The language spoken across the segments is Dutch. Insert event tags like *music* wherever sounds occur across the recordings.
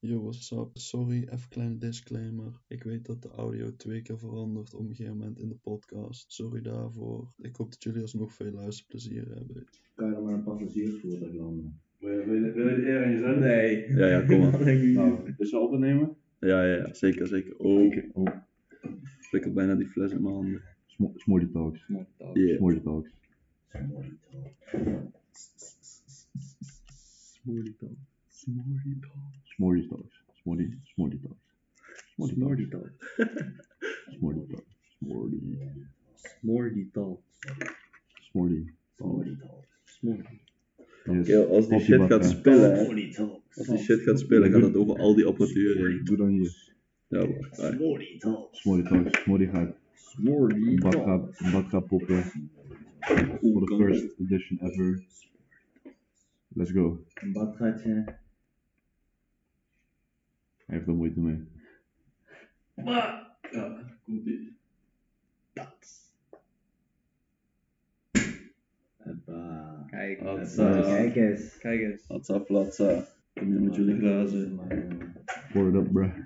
Yo, what's up? Sorry, even kleine disclaimer. Ik weet dat de audio twee keer verandert op een gegeven moment in de podcast. Sorry daarvoor. Ik hoop dat jullie alsnog veel luisterplezier hebben. Kan je dan maar een passagiersvoertuig landen? Wil je, wil je, wil je de eer aan je? Nee. Ja, ja, kom maar. *laughs* Nou, dus ze opnemen? Ja, ja, ja, zeker, zeker. Oh, Oké, oh, flikkert bijna die fles in mijn handen. Smo- Smolly Talks. Yeah. Smolly Talks. Smoothie talk. Smolly Talks. Smolly Talks. Smolly, Smolly Talks. Smolly Talks. Smolly Talks. Smolly. Smordy talk. Smolly. Smoothie talk. Smordy. Yes. Yo, als die Koffie shit gaat bakken. spillen, hè. Als die shit gaat spillen, gaat het over al die apparatuur heen. Doe dan hier. Ja, hoor. Hey. Smolly Talks. Smolly gaat Smordy een bad talk. gaat, een bad gaat poppen. For the first edition ever. Let's go. Een badgatje. Hij heeft er moeite mee. Ja, komt ie. Hoppa. Kijk, Wat, dat is- eh, Kijk eens. kijk eens. Hatsa flatsa. Kom je met jullie glazen. Maar, eh, Pour it up, bruh.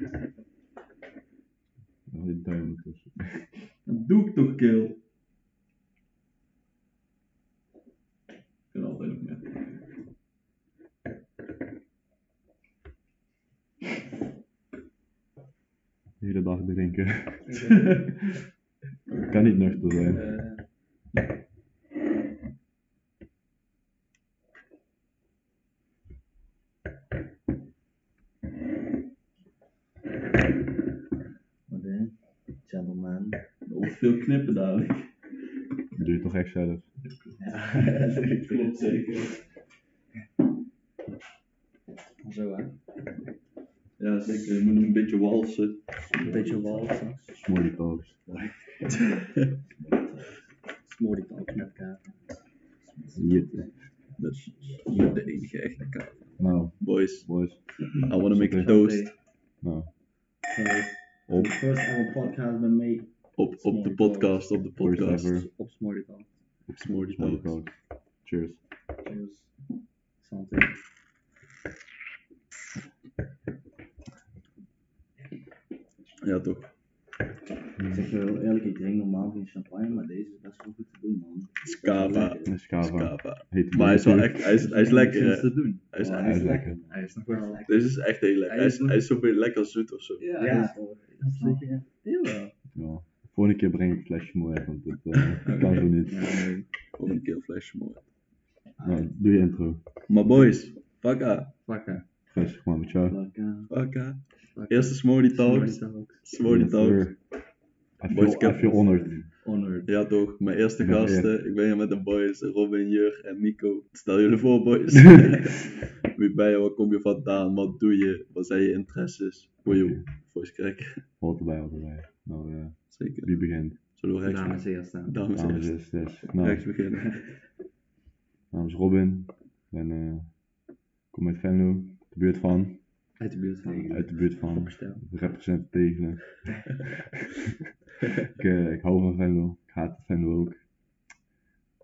Oh, die duim ertussen. Dat doe ik toch, kill. Ik kan altijd nog meer. De hele dag drinken. *laughs* kan niet nuchter zijn. Wat hè? Gentleman. Wordt veel knippen dadelijk. Dat doe je toch echt zelf. Ja, *laughs* dat Klopt zeker. Zo hè. Ja, zeker. Je moet een beetje walsen. Een beetje walsen. Smolly Talks. Smordy talk met elkaar. Jitte. Dat is niet de enige echte kaart. Nou, Boys, boys. I wanna make a toast Nou, Op. First ever podcast met me. op, op de podcast, op de podcast. ever. Op talk. Op Smordy Smolly Talks. Talks. Cheers. Cheers. Santé. Ja, toch. Ik zeg je heel eerlijk, ik drink normaal geen champagne, maar deze is best wel goed te doen, man. Scava. Scava. Scava. Heet Maar hij is wel echt, hij is, hij is lekker Niks hè. te doen. Hij is, Oh, Hij is lekker. Hij is nog wel lekker. Deze is echt heel lekker. Hij is, hij is zoveel lekker zoet of zo. Ja, Ja, hij is- je? Jawel. Ja. Volgende keer breng ik een flesje mooi want dat eh, *laughs* kan zo niet. Ja, nee. Een keer een flesje mooi. Nou, doe je intro. Maar boys, pakka. Pakken. Rustig man, ciao. Lekker. Pakka. Eerste Smordy Talks. Smordy Talks. Boys, ik heb- honored. Honored. Ja toch, mijn eerste gasten. Ik ben hier met de boys, Robin, Jur en Nico. Stel jullie voor boys. *laughs* Wie ben je, waar kom je vandaan, wat doe je, wat zijn je interesses? Boeio, voice crack. Hoort erbij, hoort erbij. Nou, eh, Zeker. wie begint? Zullen we rechts, Dames eerst aan. dames Dames eerst. yes. Nou, rechts beginnen? mijn naam is Robin. Ik ben, eh, kom uit Venlo, de buurt van. Uit de buurt van. Uit de buurt van. Opstel. Representatieve. *laughs* ik, eh, ik hou van Venlo. Ik haat Venlo ook.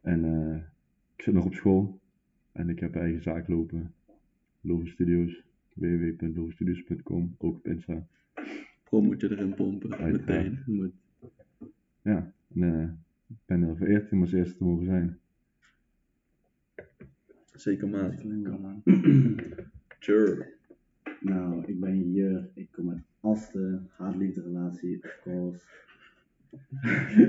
En eh, ik zit nog op school. En ik heb eigen zaak lopen. Loven Studios. www.lovenstudios.com. Ook op Insta. Pro moet je erin pompen, Uiteraard. meteen. Moet. Ja, en eh, ik ben er vereerd om als eerste te mogen zijn. Zeker maat. Sure. *clears throat* Nou, ik ben Jur. Ik kom uit Asten. Haat-liefde relatie, of course. *laughs* wie,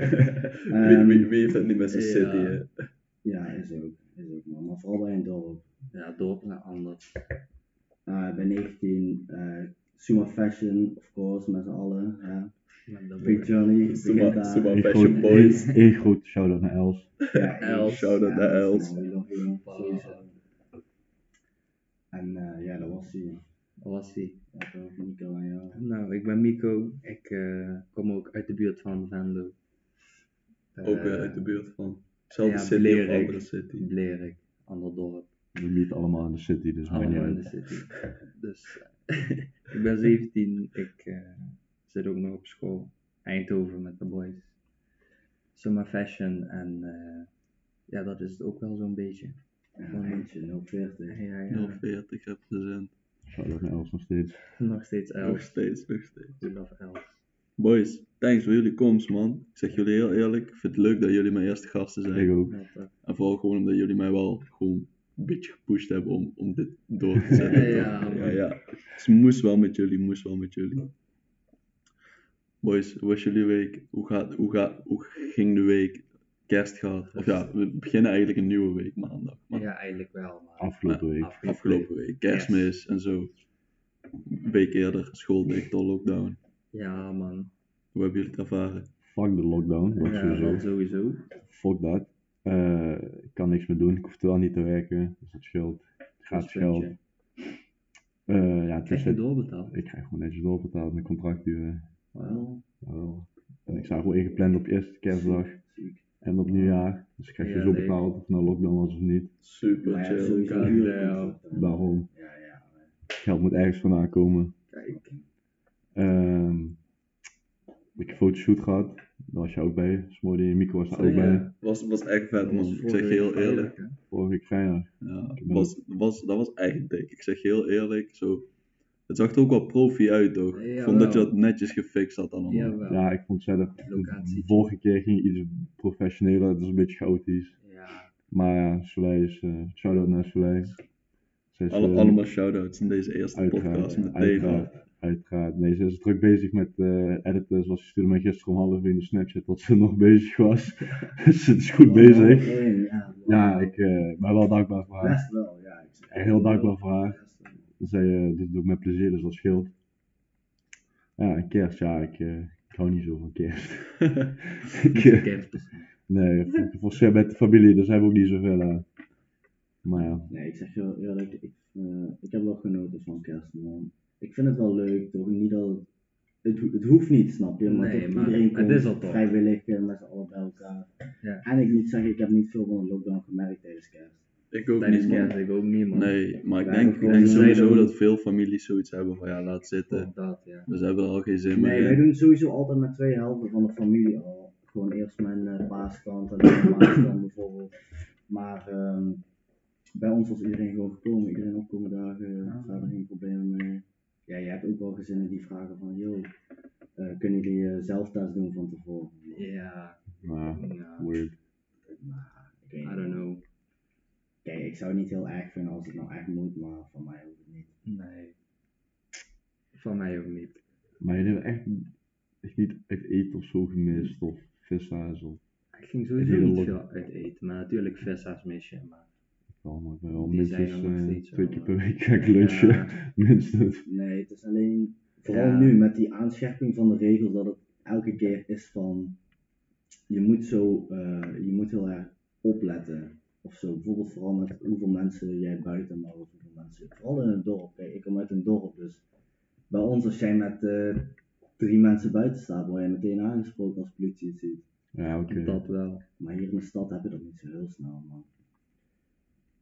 Ehm, wie, wie heeft het niet met zijn ja. city, hè? Ja, is ook. Is ook, man. Maar vooral bij een dorp. Ja, dorp naar anders. Uh, ik ben 19. eh Suma Fashion, of course, met z'n allen. Ja. Big Johnny. Suma, Fashion Boys. één groot shout-out naar Els. Ja, *laughs* Els. Shout-out naar Els. En eh, ja, dat was hij. Wat was die? Ja, toch, Nico en jou. Nou, ik ben Mico. Ik eh, kom ook uit de buurt van Venlo. Ook weer uit de buurt van. Zelfde ja, city of Blerik. andere city. Blerik, ander dorp. We meet allemaal in de city, dus niet Allemaal in de city. Dus eh, *laughs* ik ben 17. Ik eh, zit ook nog op school. Eindhoven met de boys. Summer fashion en eh, ja, dat is het ook wel zo'n beetje. Ja, eentje, 040. Ja, ja. 040 represent. Shout-out naar Els nog steeds. Nog steeds Nog elf. steeds, nog steeds. We love elf. Boys, thanks voor jullie komst, man. Ik zeg jullie heel eerlijk, ik vind het leuk dat jullie mijn eerste gasten zijn. Ik ook. Ja. En vooral gewoon omdat jullie mij wel gewoon een beetje gepusht hebben om, om dit door te *laughs* zetten. Ja, ja, ja. Dus moest wel met jullie, moest wel met jullie. Boys, hoe was jullie week? Hoe, gaat, hoe, gaat, hoe ging de week? Kerst gehad? Of ja, we beginnen eigenlijk een nieuwe week maandag. Maar Ja, eigenlijk wel. Maar Afgelopen week. afgelopen week, kerstmis en zo. Een week eerder, school dicht, door lockdown. Ja, man. Hoe hebben jullie het ervaren? Fuck de lockdown. Dat Ja, sowieso. sowieso. Fuck dat. Eh, ik kan niks meer doen. Ik hoef wel niet te werken. Dus dat scheelt. Gratis geld. Pluspuntje. Eh, ja, het Krijg is je het. doorbetaald? Ik krijg gewoon netjes doorbetaald mijn Jawel. En ik sta gewoon ingepland op eerste kerstdag ziek. En op nieuwjaar. Dus ik krijg je Ja, zo betaald of het nou lockdown was of niet. Super Maar ja, chill. dan. Daarom. Ja, ja. Geld moet ergens vandaan komen. Kijk. Ehm, ik heb een fotoshoot gehad. Daar was je ook bij. Smordy en Mico was daar ook ja. bij. Was, was echt vet, man. Ik zeg je heel eerlijk. Vorige week vrijdag. Ja, was, was, dat was echt dik. Ik zeg je heel eerlijk. Zo, het zag er ook wel profi uit, toch? Ik vond dat je dat netjes gefixt had allemaal. Jawel. Ja, ik vond zelf. De vorige keer ging iets professioneler. Het was een beetje chaotisch. Ja. Maar ja, Soleil is. eh shout-out naar Soleil. Is, Alle, eh, allemaal shout-outs in deze eerste Uiteraard, podcast. Meteen al. uiteraard, uiteraard. Nee, ze is druk bezig met eh editen. Zoals ze stuurde mij gisteren om half in de Snapchat dat ze *laughs* nog bezig was. *laughs* dus ze is goed bezig. Ja, Ja, ik eh, ben wel dankbaar voor haar. Best wel, ja. Ik heel dankbaar voor haar. Zij eh, doet het ook met plezier, dus dat scheelt. Ja, en kerst, ja, ik, eh, ik hou niet zo van kerst. *laughs* ik, eh, Kerst. nee, voor, voor met de familie, daar zijn we ook niet zoveel aan. Maar ja, Nee, ik zeg je wel eerlijk, ik, eh, ik heb wel genoten van kerst, man. Ik vind het wel leuk, toch? Niet dat... Het, ho- het hoeft niet, snap je? Maar, Nee, toch, maar iedereen het komt is al toch. vrijwillig eh, met z'n allen bij elkaar. Ja. En ik moet zeggen, ik heb niet veel van de lockdown gemerkt tijdens kerst. Ik ook Tijdens niet, kerst, ik ook niet, man. Nee, maar ik denk, ik denk sowieso dat veel families zoiets hebben van ja, laat zitten. Dat, ja. Dus ze hebben er al geen zin meer Nee, wij doen sowieso altijd met twee helften van de familie al. Gewoon eerst mijn eh, paaskant en dan mijn maaskant *laughs* bijvoorbeeld. Maar ehm, bij ons was iedereen gewoon gekomen, iedereen opkomen dagen, Ah. verder geen problemen mee. Ja, je hebt ook wel gezinnen die vragen van, joh, eh, kunnen jullie eh, zelftest doen van tevoren? Ja, maar ja. weird. Maar, ik weet I niet. don't know. Kijk, ik zou het niet heel erg vinden als het nou echt moet, maar van mij hoeft het niet. Nee. Van mij ook niet. Maar jullie hebben echt, echt niet echt eten of zo gemist, of vissa's of Ik ging sowieso niet veel uit eten, maar natuurlijk vissa's mis je, maar... ik ben wel minstens eh, twee keer eh, per week ga ik lunchen, Ja, *laughs* minstens. Nee, het is alleen, vooral Ja. nu met die aanscherping van de regels, dat het elke keer is van, je moet zo, eh, je moet heel erg opletten. Of zo, bijvoorbeeld vooral met hoeveel mensen jij buiten mag, of hoeveel mensen, vooral in een dorp. Kijk, ik kom uit een dorp, dus bij ons als jij met eh, drie mensen buiten staat, word je meteen aangesproken als politie het ziet. Ja, oké. dat wel. Maar hier in de stad heb je dat niet zo heel snel, man.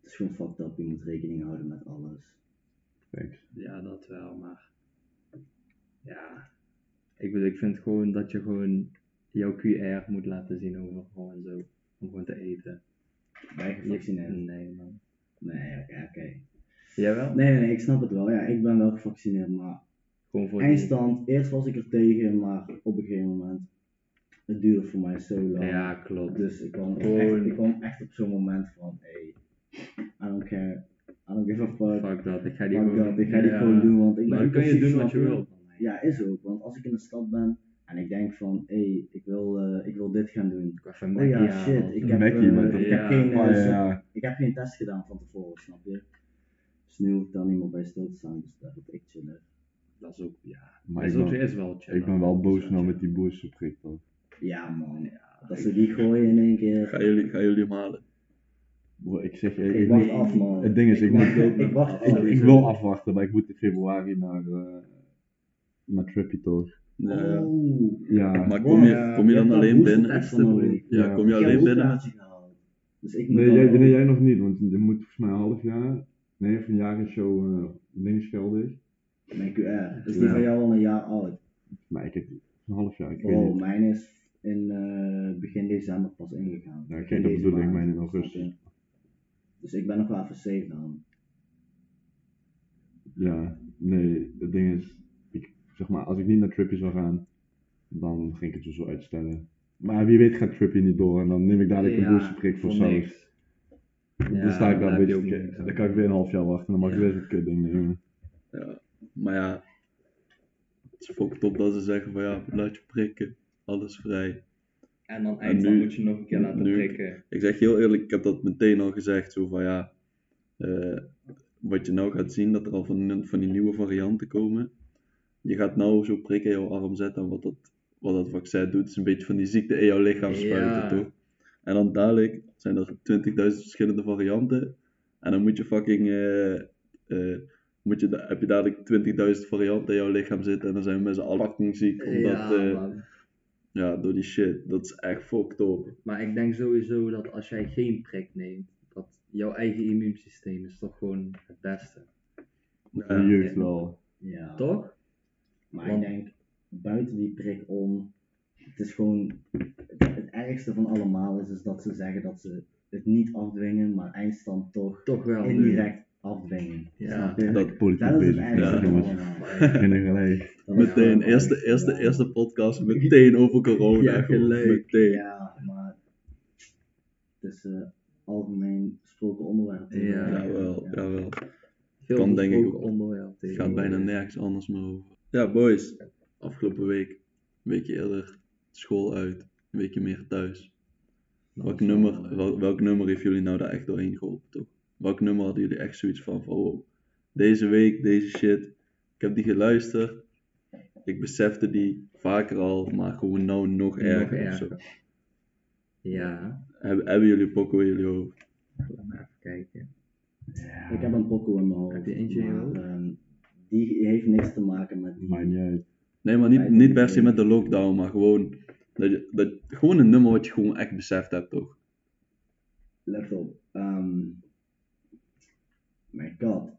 Het is gewoon fucked up, je moet rekening houden met alles. Thanks. Ja, dat wel, maar... Ja. Ik bedoel, ik vind gewoon dat je gewoon jouw QR moet laten zien over gewoon zo. Om gewoon te eten. Ben je gevaccineerd? Nee, man. Nee, oké, oké. Jawel? Nee, nee, nee, ik snap het wel. Ja, ik ben wel gevaccineerd, maar Gewoon voor die... eindstand, eerst was ik er tegen, maar op een gegeven moment, het duurde voor mij zo lang. Ja, klopt. Dus ik kwam, Gewoon- echt, ik kwam echt op zo'n moment van, hey, I don't care, I don't give a fuck, Fuck dat, ik ga die fuck gewoon... dat, ik ga die ja. gewoon doen, want ik ben Maar dan kan je precies, doen wat je wilt. Ja, is ook, want als ik in de stad ben en ik denk van, hey, ik wil, eh, ik wil dit gaan doen. Even Oh ja, shit, ik heb, Mackie, eh, ik, Ja. heb geen, eh, Oh, ja, ja. ik heb geen test gedaan van tevoren, snap je? Dus nu hoef ik daar niet meer bij stil te staan, dus dat is ik chillen. Dat is ook, ja. Maar is, ik ook, ben, is wel chill. ik ben wel boos Ja, nou met die boersenprik toch. Ja man, dat ze die gooien in één keer. Gaan jullie, gaan jullie hem halen? Bro, ik zeg je, Ik ik, wacht moet- af man. het ding is, ik, wacht- moet, ik wacht ik, af. ik wil afwachten, maar ik moet in februari naar, naar Trippy toch. Ja, ja. Oeh. Ja, Maar kom je, kom je dan alleen binnen? nodig. Ja, Ja. kom je Ik alleen binnen? Dus ik moet nee, jij, nee, jij nog niet, want je moet volgens mij een half jaar, nee, of een jaar is jouw uh, ding is geldig. Mijn QR. Dus die Ja. van jou al een jaar oud. Maar ik heb een half jaar, ik weet Oh, niet. mijn is in eh, begin december pas ingegaan. Ja, kijk, dat bedoel ik, mijn in augustus. Dus ik ben nog wel even safe dan. Ja, nee, het ding is, ik, zeg maar, als ik niet naar Trippy zou gaan, dan ging ik het sowieso uitstellen. Maar wie weet gaat Trippy niet door en dan neem ik dadelijk een Ja, boosterprik voor saus. niks. dan Ja, sta ik daar een beetje, dan kan ik weer een half jaar wachten en dan mag ik Ja. weer zo'n kut ding nemen. Ja, maar ja, het is fucking top dat ze zeggen van ja, laat je prikken, alles vrij. En dan nu- moet je nog een keer laten nu- prikken. Ik zeg je heel eerlijk, ik heb dat meteen al gezegd, zo van ja, eh, wat je nou gaat zien, dat er al van, van die nieuwe varianten komen. Je gaat nou zo prikken in jouw arm zetten en wat dat, wat dat vaccin doet, is een beetje van die ziekte in jouw lichaam spuiten, Ja. toch? En dan dadelijk zijn er 20.000 verschillende varianten. En dan moet je fucking, eh, eh, moet je, heb je dadelijk 20.000 varianten in jouw lichaam zitten en dan zijn we met z'n allen fucking ziek. Omdat, ja, eh, ja, door die shit. Dat is echt fucked up. Maar ik denk sowieso dat als jij geen prik neemt, dat jouw eigen immuunsysteem is toch gewoon het beste. Ja. jeugd wel. Ja. Toch? Maar ik denk, buiten die prik om, het is gewoon, het, het ergste van allemaal is, is dat ze zeggen dat ze het niet afdwingen, maar eindstand toch Toch wel. doen. indirect afdwingen. Ja, dat- Politiek dat is het ergste Ja, van *laughs* gelijk. Meteen, eerste, eerste, eerste podcast, meteen over corona. Ja, gelijk. Meteen. Ja, maar het is eh, algemeen gesproken onderwerp. Ja. Jawel, jawel. Veel kan denk ik ook- onderwerp Het gaat bijna nergens anders meer over. Ja, boys. Afgelopen week, een weekje eerder, school uit, een weekje meer thuis. Welk nummer, wel- welk nummer heeft jullie nou daar echt doorheen geholpen, toch? Welk nummer hadden jullie echt zoiets van, van wow, deze week, deze shit, ik heb die geluisterd. Ik besefte die vaker al, maar gewoon nou nog erger of zo. erger. Ja, Hebben, hebben jullie pokken in jullie hoofd? even kijken. Ik heb een pokoe in mijn hoofd. Heb je eentje in je hoofd? Die heeft niks te maken met die. Maakt niet uit. Nee, maar niet, niet per se met de lockdown, maar gewoon, dat je, dat, gewoon een nummer wat je gewoon echt beseft hebt, toch? Let op. ehm, mijn kat,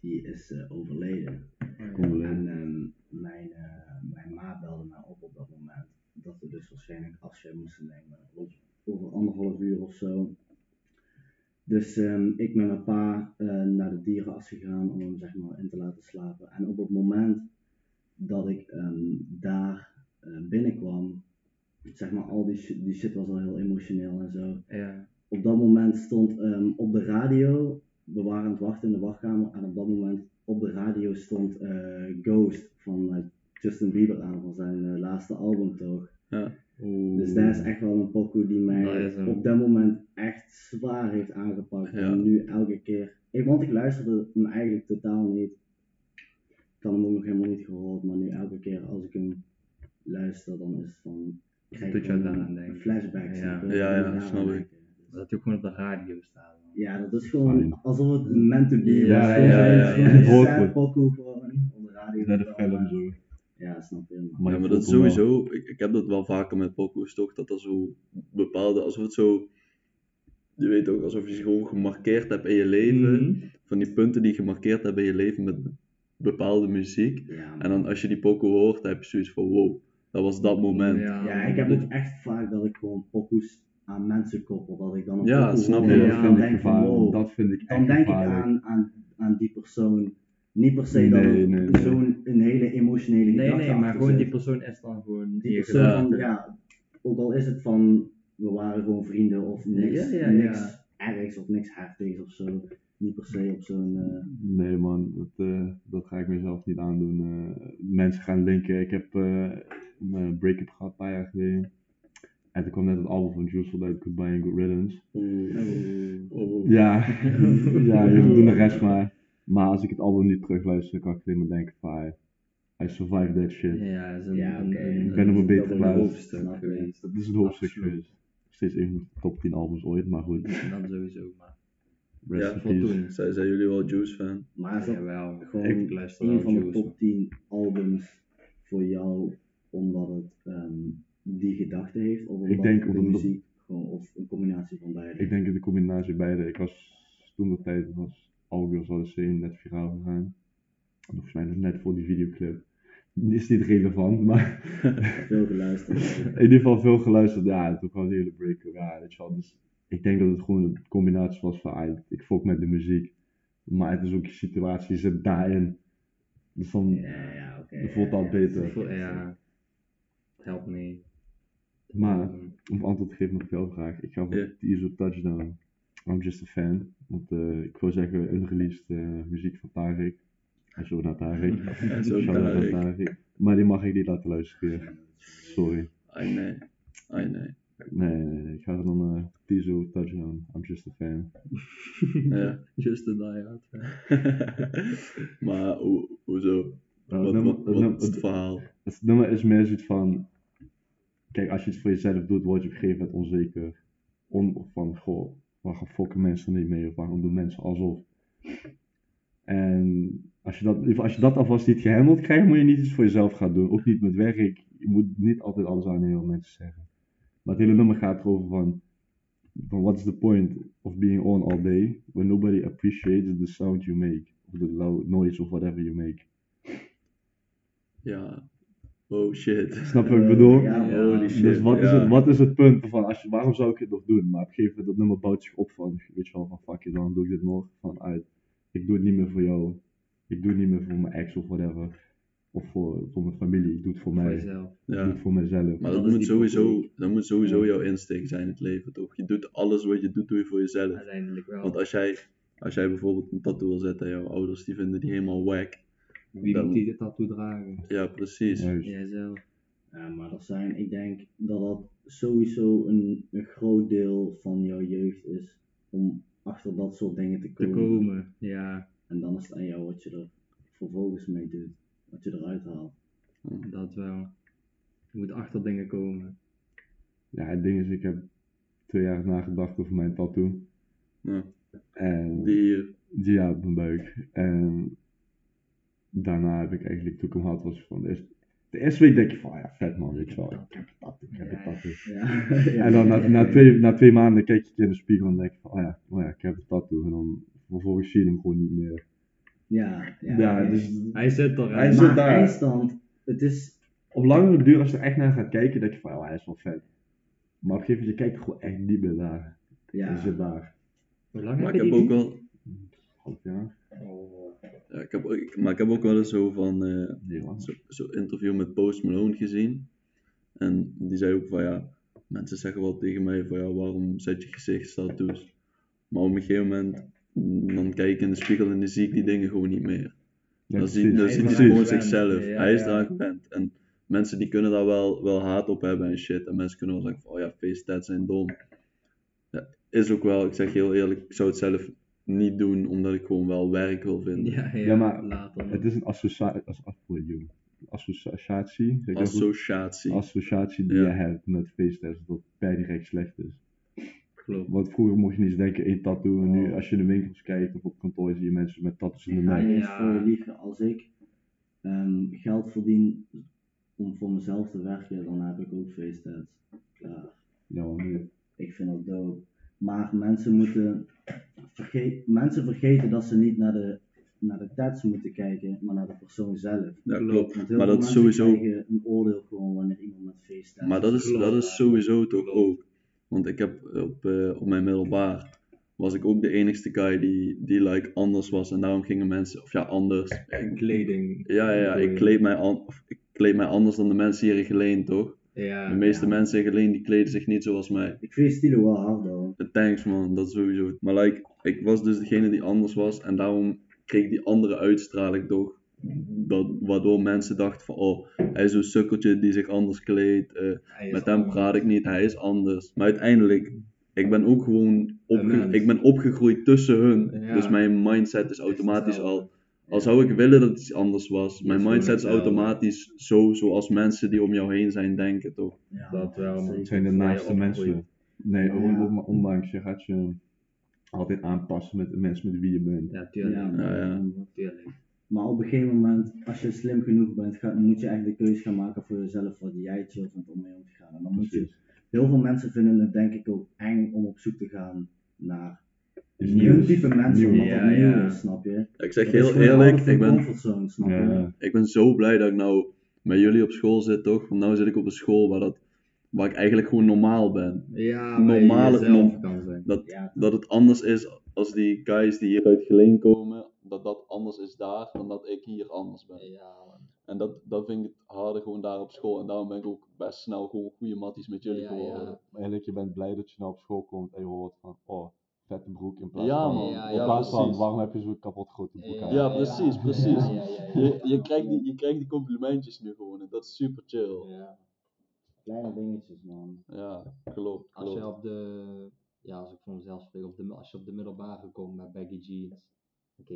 die is eh, overleden. Wel En ehm, mijn, eh, mijn ma belde mij op op dat moment. Dat we dus waarschijnlijk afscheid moesten nemen. Over anderhalf uur of zo. Dus ehm, ik met mijn pa eh, naar de dierenarts gegaan om hem zeg maar in te laten slapen. En op het moment dat ik ehm, daar eh, binnenkwam, zeg maar al die, shit- die shit was al heel emotioneel en zo Ja, op dat moment stond ehm, op de radio, we waren aan het wachten in de wachtkamer, en op dat moment op de radio stond eh, Ghost van Justin Bieber aan, van zijn laatste album toch. Ja. Dus dat is echt wel een pokoe die mij Dat op dat moment echt zwaar heeft aangepakt. Ja. En nu elke keer, ik, want ik luisterde hem eigenlijk totaal niet. Ik had hem ook nog helemaal niet gehoord, maar nu elke keer als ik hem luister, dan is het van, krijg Doet ik gewoon daaraan een denken. flashback. Ja. Ja, ja, snap ik. dat hij ook gewoon op de radio staat. man. Ja, dat is gewoon alsof het meant to be Ja, was. ja, ja, ja, ja. Goed. pokoe gewoon op de radio. Naar de film zo. Ja, snap je. Maar ja, je maar dat sowieso, ik, ik heb dat wel vaker met pokoes toch, dat er zo bepaalde, alsof het zo, je weet ook, alsof je ze gewoon gemarkeerd hebt in je leven, Mhm. van die punten die je gemarkeerd hebt in je leven met bepaalde muziek, Ja, en dan als je die pokoe hoort, dan heb je zoiets van wow, dat was dat moment. Ja, ik heb ook echt vaak dat ik gewoon pokoes aan mensen koppel. Dat ik dan een Ja, snap je. dat dan vind ik denk van gevaarlijk. wow. Dat vind ik Dan denk ik aan, aan, aan die persoon. Niet per se dat Nee, er nee, nee. zo'n een hele emotionele Nee, gedachte nee, maar gewoon zit. die persoon is dan gewoon die je persoon van, ja, ook al is het van, we waren gewoon vrienden of niks, Ja, ja, ja. niks ergs of niks heftigs of zo. Niet per se op zo'n, eh, Nee man, dat, eh, dat ga ik mezelf niet aandoen. Eh, mensen gaan linken. Ik heb eh, een break-up gehad een paar jaar geleden. En toen kwam net het album van Juice WRLD uit Goodbye and Good Riddance. Oh. Ja, *laughs* ja, jullie doen de rest maar. Maar als ik het album niet terugluister, kan ik alleen maar denken van, I- survived that shit. Ja, is een, Ja, een, oké. een, Ik ben op een beter geweest. Dat is een hoofdstuk geweest. Steeds een van de top 10 albums ooit, maar goed. Dat sowieso, maar Rest Ja, peace. toen. Zijn, zijn jullie wel Juice fan? maar is dat Jawel, gewoon ik luister een wel van de top 10 albums voor jou, omdat het ehm, die gedachte heeft? Of omdat denk de muziek gewoon, of een combinatie van beide? Ik denk in de combinatie beide. Ik was toen de tijd was All Girls Are The Same net viraal gegaan. En Volgens mij nog net voor die videoclip. Is niet relevant, maar *laughs* Veel geluisterd. in ieder geval veel geluisterd. Ja, en toen kwam die hele break. Ja, weet je wel. Dus ik denk dat het gewoon een combinatie was van, ah, ik fok met de muziek. Maar het is ook je situatie, je zit daarin. Dus dan Ja, ja, voelt ja, beter. Vo- Ja, help me. Maar om antwoord te geven op jouw vraag, ik ga voor Ja. Tizo Touchdown. I'm just a fan. Want eh, ik wil zeggen, unreleased eh, muziek van Tarek. En zo naar Tarek. *laughs* Zo naar Tarek. Tarek. Maar die mag ik niet laten luisteren. Sorry. Ai nee. Ai nee. Nee, nee, nee. Ik ga dan eh Tizo Touchdown. I'm just a fan. *laughs* Ja. Just a die out. *laughs* maar hoe, hoezo? Nou, Wat, het wat, nummer- is het verhaal? Het nummer is meer zoiets van. Kijk, als je iets voor jezelf doet, word je op een gegeven moment onzeker. On, of van, goh, waarom fokken mensen niet mee? Of waarom doen mensen alsof? En als je, dat, als je dat alvast niet gehandeld krijgt, moet je niet iets voor jezelf gaan doen. Ook niet met werk. Je moet niet altijd alles aan wat mensen zeggen. Maar het hele nummer gaat erover van, van what's the point of being on all day when nobody appreciates the sound you make. Of the loud noise of whatever you make. Ja. Oh shit. Snap je wat ik bedoel? Ja, holy shit. Dus wat, is het, wat is het punt van, als je, waarom zou ik het nog doen? Maar op een gegeven moment, dat nummer bouwt zich op van, weet je wel, van fuck it, dan doe ik dit nog. Van uit, ik doe het niet meer voor jou. Ik doe het niet meer voor mijn ex of whatever. Of voor, voor mijn familie, ik doe het voor Voor mij. jezelf. Ik doe Ja. het voor mezelf. Maar Dat moet sowieso, dat moet sowieso jouw insteek zijn in het leven, toch? Je doet alles wat je doet, doe je voor jezelf. Uiteindelijk wel. Want als jij, als jij bijvoorbeeld een tattoo wil zetten en jouw ouders die vinden die helemaal wack. Wie dan- moet die de tattoo dragen? Ja, precies. Juist. Jijzelf. Ja, maar er zijn, ik denk dat dat sowieso een, een groot deel van jouw jeugd is om achter dat soort dingen te Te komen. komen, ja, En dan is het aan jou wat je er vervolgens mee doet, wat je eruit haalt. dat wel. Je moet achter dingen komen. Ja, het ding is, ik heb twee jaar nagedacht over mijn tattoo. Ja. En Die hier. die ja, op mijn buik. En daarna heb ik eigenlijk, toen ik hem had, was van, de eerste, de eerste week denk je van, ah ja, vet man, weet je wel. Ik heb een tattoo, ik heb tattoo. Ja. *laughs* En dan na, na, twee, na twee maanden kijk je in de spiegel en denk je van, oh ja, oh ja, ik heb een tattoo. En dan vervolgens zie je hem gewoon niet meer. Ja, ja, dus Hij zit er. Hij zit daar. eindstand, het is, op langere duur, als je er echt naar gaat kijken, denk je van, oh hij is wel vet. Maar op een gegeven moment, je kijkt gewoon echt niet meer naar. Hij zit daar. Hoe lang Maar heb ik heb ook wel. Half jaar. Ja, ik heb, maar ik heb ook wel eens zo van. eh, man. zo, interview met Post Malone gezien. En die zei ook van ja, mensen zeggen wel tegen mij van ja, waarom zet je gezichtstattoos? Maar op een gegeven moment, mm, dan kijk ik in de spiegel en dan zie ik die dingen gewoon niet meer. Ja, dan ziet, dan ziet hij gewoon zichzelf. Ja, hij is ja. eraan gewend. En mensen die kunnen daar wel, wel haat op hebben en shit. En mensen kunnen wel zeggen van oh ja, face tats zijn dom. Ja, is ook wel, ik zeg heel eerlijk, ik zou het zelf niet doen omdat ik gewoon wel werk wil vinden. Ja, ja, Ja, maar later. Het is een associatie, ik goed? Associatie. associatie die Ja. je hebt met feesttests dat per direct slecht is. Klopt. Want vroeger mocht je niet eens denken één tattoo en nu Oh. als je in de winkels kijkt of op kantoor zie je mensen met tattoos in de nek. Ja. voor je liegen. Als ik ehm, geld verdien om voor mezelf te werken, dan heb ik ook feestdads. Klaar. Ja, man, nee. Ik vind dat dope. Maar mensen moeten verge- mensen vergeten dat ze niet naar de, naar de tats moeten kijken, maar naar de persoon zelf. Ja, Klopt. klopt. Want heel Maar veel dat is mensen sowieso. krijgen een oordeel gewoon wanneer iemand met feestdads Maar dat is, Klopt. dat is sowieso toch ook. Want ik heb op, eh, op mijn middelbaar was ik ook de enigste guy die, die like anders was. En daarom gingen mensen, of ja, anders. Ik- Kleding. ja, ja, ja, ik kleed, mij an, of, ik kleed mij anders dan de mensen hier in Geleen, toch? Ja. De meeste ja. mensen in Geleen die kleden zich niet zoals mij. Ik vind stilo wel hard hoor. Thanks man, dat sowieso. Maar like, ik was dus degene die anders was. En daarom kreeg ik die andere uitstraling toch. Dat, waardoor mensen dachten van, oh, hij is zo'n sukkeltje die zich anders kleedt. eh, is met hem anders. praat ik niet, hij is anders. Maar uiteindelijk, ik ben ook gewoon opge- ik ben opgegroeid tussen hun. Ja. Dus mijn mindset is automatisch al. Al zou ik willen dat het iets anders was, mijn is mindset is automatisch zo zoals mensen die om jou heen zijn denken, toch? Ja, Dat wel. Het zijn de naaste mensen. Nee, Ja. on- on- ondanks je gaat je altijd aanpassen met de mensen met wie je bent. Ja, tuurlijk. Ja, Ja, ja. tuurlijk. Maar op een gegeven moment, als je slim genoeg bent, ga- moet je eigenlijk de keuze gaan maken voor jezelf wat jij chill vindt om mee om te gaan. En dan moet je, heel veel mensen vinden het denk ik ook eng om op zoek te gaan naar Iets nieuw type mensen, Nieuw. omdat Ja, dat nieuw ja. is, snap je? Ik zeg Dat heel eerlijk, ik ben, snap je? Ja, ik ben zo blij dat ik nou met jullie op school zit, toch? Want nu zit ik op een school waar, dat, waar ik eigenlijk gewoon normaal ben. Ja, Normale- maar je jezelf norm- kan zijn. Dat, Ja, dat het anders is als die guys die hier uit Geleen komen, dat dat anders is daar dan dat ik hier anders ben. Ja, man. En dat, dat vind ik het harde gewoon daar op school. En daarom ben ik ook best snel gewoon goede matties met jullie Ja, geworden. ja. Eigenlijk, je bent blij dat je nou op school komt en je hoort van, oh, vette broek in plaats Ja, van, man. Ja, in ja, plaats van, waarom heb je zo'n kapot grote broek aan? Ja, precies, precies. Ja, ja, ja, ja. Je, je, krijgt die, je krijgt die complimentjes nu gewoon en dat is super chill. Ja. Kleine dingetjes, man. Ja, klopt, Als je op de, ja, als ik voor mezelf spreek, op de, als je op de middelbare komt met baggy jeans.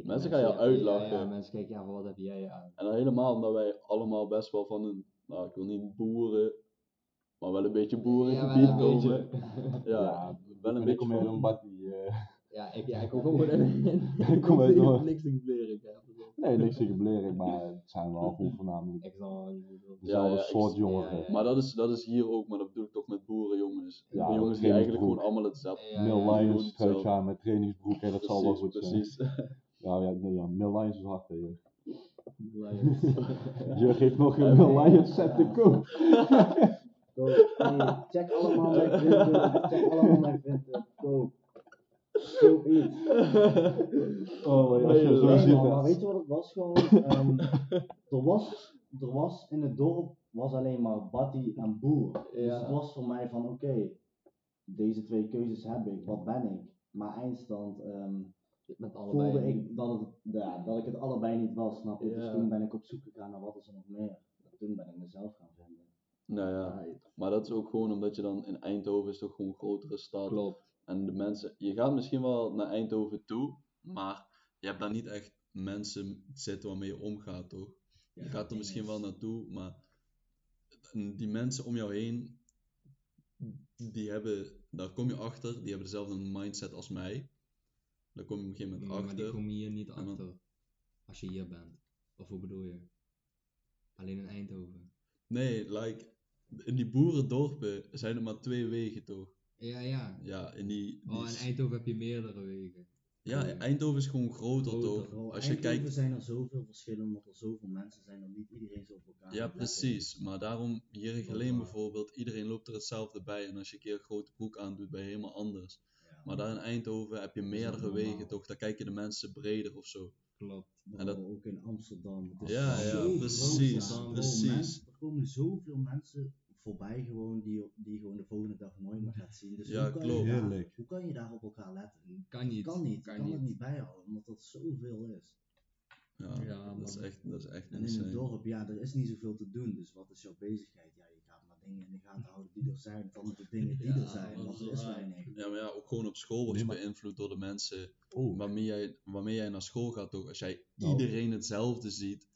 Mensen gaan jou ja, uitlachen. Ja, ja, mensen kijken, ja, wat heb jij aan? En dan helemaal omdat wij allemaal best wel van een, nou ik wil niet boeren, maar wel een beetje Ja, boerengebied wel een komen. beetje. Ja, wel een beetje een van... Ja, ik, ja, ik *laughs* kom gewoon *laughs* in. Ik kom uit niks te bleren. nee, niks tegen bleren, maar het zijn wel gewoon voornamelijk dezelfde soort jongeren. ja. Maar dat is, dat is hier ook, maar dat bedoel ik toch met boerenjongens. Ja, jongens die eigenlijk gewoon allemaal hetzelfde Ja, ja, Lions, truitje aan met trainingsbroek, en dat *laughs* zal wel goed zijn. precies. Ja, ja, nee, ja, Mill Lions is hard, hè. Lions. Je geeft nog een Mill Lions set te koop. Check allemaal mijn printen. Check allemaal mijn. Koop iets. Oh, als je zo Nee, ziet, man, hè. maar weet je wat het was gewoon? Ehm, er, was, er was in het dorp was alleen maar Batty en Boer. Dus het was voor mij van oké, deze twee keuzes heb ik, wat ben ik? Maar eindstand ehm, Met allebei. voelde ik dat, het, ja, dat ik het allebei niet was, snap je? Dus toen ben ik op zoek gegaan naar wat is er nog meer. Toen ben ik mezelf gaan vinden. Nou ja, maar dat is ook gewoon omdat je dan in Eindhoven is toch gewoon een grotere stad. Klopt. En de mensen, je gaat misschien wel naar Eindhoven toe, maar je hebt daar niet echt mensen zitten waarmee je omgaat, toch? Je gaat er misschien is- wel naartoe, maar die mensen om jou heen, die hebben, daar kom je achter, die hebben dezelfde mindset als mij. Daar kom je op een gegeven moment Maar die achter. kom je hier niet dan- achter. Als je hier bent. Of hoe bedoel je? Alleen in Eindhoven. Nee, like, in die boerendorpen zijn er maar twee wegen, toch? Ja, ja. Ja, in die... die Oh, in Eindhoven heb je meerdere wegen. Ja, Eindhoven is gewoon groter, Groter. toch? Als je Eindhoven kijkt... zijn er zoveel verschillen, omdat er zoveel mensen zijn dat niet iedereen zo op elkaar Ja, precies. Maar daarom, hier in Geleen bijvoorbeeld, iedereen loopt er hetzelfde bij. En als je een keer een grote broek aandoet, ben je helemaal anders. Ja, Maar daar in Eindhoven heb je meerdere wegen, toch? Daar kijken de mensen breder of zo. Klopt. En dat- ook in Amsterdam. Het is Ja, ja, precies, precies. er komen zoveel mensen voorbij gewoon die, die gewoon de volgende dag nooit meer gaat zien. Dus Ja, hoe, kan klopt. Je daar, hoe kan je daar op elkaar letten? Kan niet. Kan niet. Kan je kan het niet. bijhouden, omdat dat zoveel is. Ja, Ja, dat, is echt, dat is echt En in het dorp, ja, er is niet zoveel te doen. Dus wat is jouw bezigheid? Ja, je gaat maar dingen in de gaten houden die er zijn, van *laughs* de dingen die Ja, er zijn. Want is er is waar. weinig. Ja, maar ja, ook gewoon op school word je Nee, maar- beïnvloed door de mensen Oh, waarmee jij, waarmee jij naar school gaat, toch? Als jij Nou. iedereen hetzelfde ziet.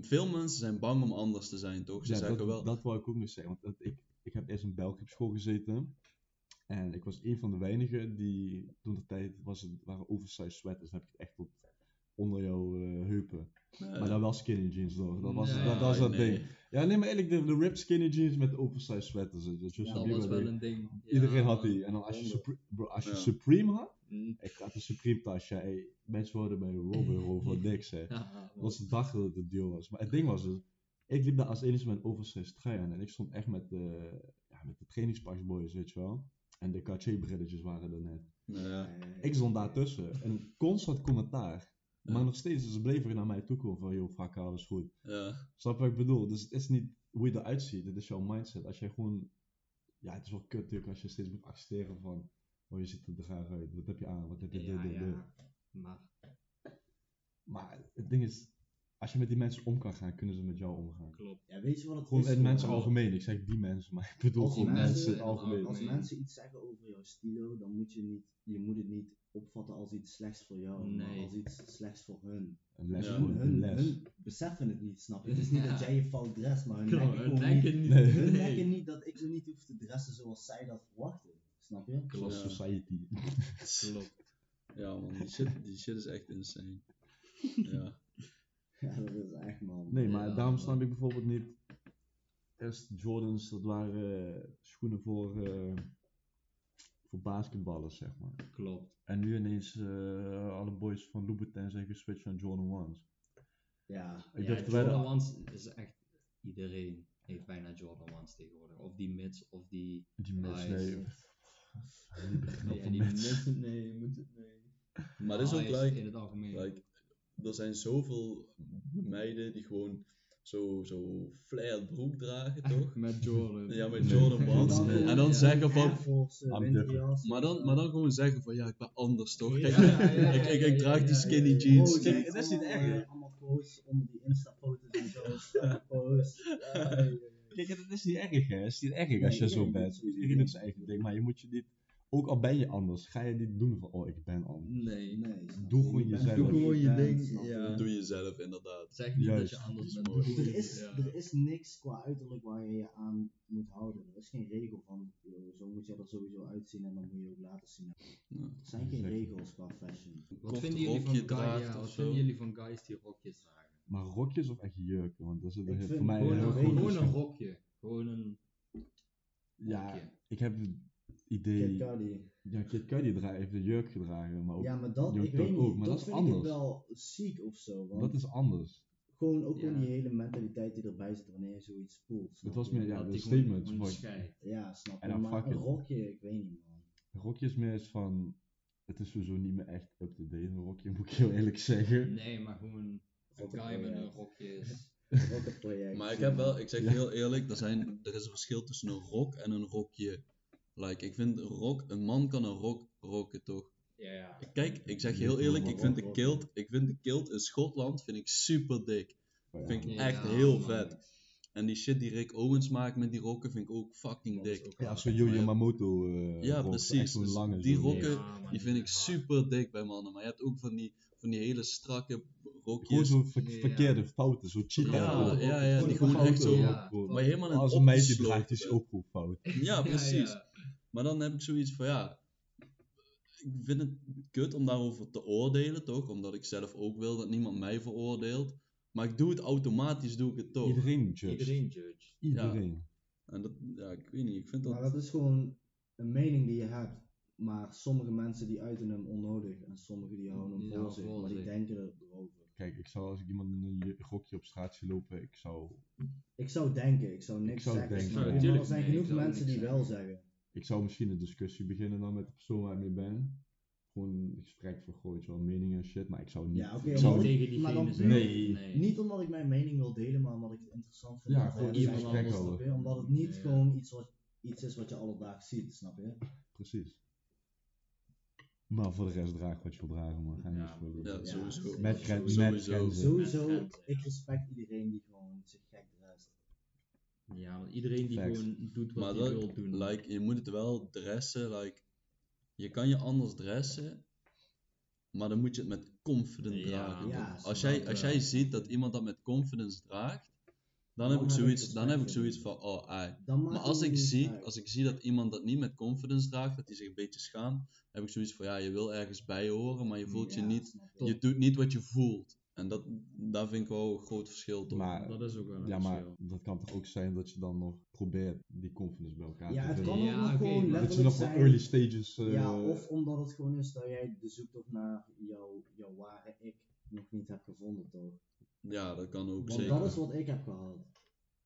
Veel mensen zijn bang om anders te zijn, toch? Ze ja, zeggen dat, wel... dat wou ik ook nog zeggen, want ik, ik heb eerst in België op school gezeten. En ik was een van de weinigen die, toen de tijd was het, waren oversized sweaters. Dan heb je het echt tot onder jouw eh, heupen. Nee. Maar dan wel skinny jeans toch? Dat was, Nee, dat, was dat nee. ding. Ja, nee, maar eigenlijk de, de ripped skinny jeans met oversized sweaters. Dus Justin dat was wel ding. een ding. Ja, Iedereen had die. En dan als je, Supre- bro, als je Ja. Supreme had, Mm. ik had een Supreme tasje. Hey, mensen worden bij Robin over *laughs* niks hè. Ja, Dat was de dag dat het een duo was. Maar het ding was dus, ik liep daar als enige met oversized trui aan. En ik stond echt met de, ja, met de trainingspas boys, weet je wel. En de Cartier brilletjes waren er net. Ja. Eh, Ik stond daartussen. En constant commentaar. Maar Ja. nog steeds, ze bleven naar mij toe komen van, joh, fuck, alles goed. ja. Snap je wat ik bedoel? Dus het is niet hoe je eruit ziet, het is jouw mindset. Als jij gewoon, ja, het is wel kut natuurlijk als je steeds moet accepteren van, oh, je ziet er graag uit. Wat heb je aan? Wat heb je dit, Ja, dit. Maar Maar het ding is, als je met die mensen om kan gaan, kunnen ze met jou omgaan. klopt. ja, weet je wat het Gewoon is? mensen algemeen. Ik zeg die mensen, maar ik bedoel gewoon mensen- mensen in het algemeen. Als mensen iets zeggen over jouw stilo, dan moet je, niet, je moet het niet opvatten als iets slechts voor jou, maar Nee. als iets slechts voor hun. Een les Ja. gewoon, hun, een hun, les. hun beseffen het niet, snap je? Het is niet Ja. dat jij je fout dress, maar hun Klopt, denken niet, niet. Nee. hun Nee. denken niet dat ik me niet hoef te dressen zoals zij dat verwachten. Snap je? Ja. society. *laughs* Klopt. Ja man, die shit, die shit is echt insane. Ja. Ja, dat is echt man. Nee, maar Ja, daarom man. snap ik bijvoorbeeld niet. Eerst Jordans, dat waren eh, schoenen voor, eh, voor basketballers, zeg maar. Klopt. En nu ineens eh, alle boys van Louboutin zijn geswitcht naar Jordan 1's. Ja, Ik ja, dacht, Jordan de- Ones is echt... Iedereen heeft bijna Jordan Ones tegenwoordig. Of die mids, of die... Die nee. Beginnen Nee, die mensen. mids, nee, moet het, nee. Maar dat is ook in het algemeen. like, er zijn zoveel meiden die gewoon zo, zo flared broek dragen, *laughs* toch? Met Jordan. Ja, met Nee. Jordan *laughs* Ones. Dan En dan zeggen van, Force, eh, winterjas. maar dan, maar dan gewoon zeggen van, ja, ik ben anders, toch? Kijk, Ja, ja, *laughs* ja, ik, ik, ik draag die ja, skinny ja, ja. jeans. Oh, dat is niet allemaal, erg. eh, Allemaal posts onder die Insta-foto's en zo. Snapposts. Kijk, dat is niet erg, hè? Het is niet erg als Nee, je zo bent. Iedereen doet zijn eigen ding, maar je moet je niet... Ook al ben je anders, ga je niet doen van, oh, ik ben anders. Nee. Nee, Doe gewoon Je jezelf. Doe gewoon je ding, ja. Doe jezelf, inderdaad. Zeg niet Juist. dat je anders bent. Er is, ja. er is niks qua uiterlijk waar je je aan moet houden. Er is geen regel van, joh, zo moet je er sowieso uitzien en dan moet je ook laten zien. Ja. Er zijn geen regels qua fashion. Wat Kort vinden jullie van, guy, ja, of wat vinden jullie van guys die rokjes dragen? Maar rokjes of echt jurken? Want dat is voor mij gewoon een. Gewoon een rokje. Gewoon een Ja, rokje. ik heb het Kid idee... Cudi. Ja, Kid Cudi heeft een jurk gedragen, maar ook... Ja, maar dat, ik weet niet, ook, maar dat, dat is vind ik anders. wel ziek of zo. Want Dat is anders. gewoon ook gewoon Ja. die hele mentaliteit die erbij zit wanneer je zoiets voelt. snap Het was meer, ja, Dat de gewoon- statement. gewoon. Ja, snap je. En dan maar een rokje, ik weet niet man. Een rokje is meer eens van... Het is sowieso niet meer echt up-to-date, een rokje, *laughs* moet ik heel eerlijk zeggen. Nee, maar gewoon een guy met *laughs* een rokje is. Een rokkenproject. Maar ik heb wel, ik zeg je heel eerlijk, er, zijn, er is een verschil tussen een rok en een rokje. Like, ik vind een rok, een man kan een rok roken toch? Ja, ja. Kijk, ik zeg je heel eerlijk, ik vind de kilt, ik vind de kilt in Schotland vind ik super dik. Maar Vind ik Ja, echt man. heel vet. En die shit die Rick Owens maakt met die rokken vind ik ook fucking dik. ook Ja, zo'n Yo Yamamoto eh Ja, precies. Dus lange, die rokken, Die vind ik super dik bij mannen. Maar je hebt ook van die, van die hele strakke Gewoon rokjes. zo'n ver- Ja. verkeerde fouten, zo'n cheetah. Ja, ja, ja, die Gewoon gewoon echt zo- Ja. gewoon- Maar helemaal in Als een meisje draagt, is ook goed fout. Ja, precies. Ja, ja. Maar dan heb ik zoiets van ja. Ik vind het kut om daarover te oordelen, toch? Omdat ik zelf ook wil dat niemand mij veroordeelt. Maar ik doe het automatisch, doe ik het toch. Iedereen judge. Iedereen judge. Iedereen. En dat, ja, ik weet niet, ik vind dat. Maar dat is gewoon een mening die je hebt. Maar sommige mensen die uiten hem onnodig en sommige die houden hem voor zich, voor maar die denken erover. Kijk, ik zou als ik iemand in een rokje op straat zie lopen, ik zou, Ik zou denken, ik zou niks zou zeggen. denken, ja. Maar er zijn nee, genoeg ik mensen die wel zeggen. ik zou misschien een discussie beginnen dan met de persoon waar ik mee ben. Gewoon een gesprek vergooid, wel meningen en shit, maar ik zou niet... Ja, oké, ik maar ik- tegen maar diegene dan- zeggen. Nee. Niet omdat ik mijn mening wil delen, maar omdat ik het interessant vind. Ja, om te gewoon iemand anders. Omdat het niet Ja. gewoon iets, wat, iets is wat je alledaags ziet, snap je? Precies. Maar voor de rest draag wat je wil dragen, maar ga niet Ja. sowieso. Met gren- met Sowieso. Sowieso, ik respect iedereen die gewoon zich gek drest. Ja, want iedereen die Facts. gewoon doet wat hij wil doen. like, je moet het wel dressen. Like, je kan je anders dressen, maar dan moet je het met confidence Ja, dragen. ja, als, jij, als wel. jij ziet dat iemand dat met confidence draagt, dan, Dan heb ik zoiets, dan heb ik zoiets voor van, oh, ai. Dan Maar het als ik, zie, uit. als ik zie dat iemand dat niet met confidence draagt, dat hij zich een beetje schaamt, heb ik zoiets van, ja, je wil ergens bij horen, maar je voelt je niet, je. doet niet wat je voelt. En dat, daar vind ik wel een groot verschil toch? Maar, Dat is ook wel een ja, maar dat kan toch ook zijn dat je dan nog probeert die confidence bij elkaar Ja, te het vinden. kan ook Ja, nog oké, gewoon maar- Dat je nog zijn. early stages... eh, Ja, of omdat het gewoon is dat jij de zoektocht naar jouw, jouw ware ik nog niet hebt gevonden, toch? Ja, dat kan ook Want zeker. dat is wat ik heb gehad.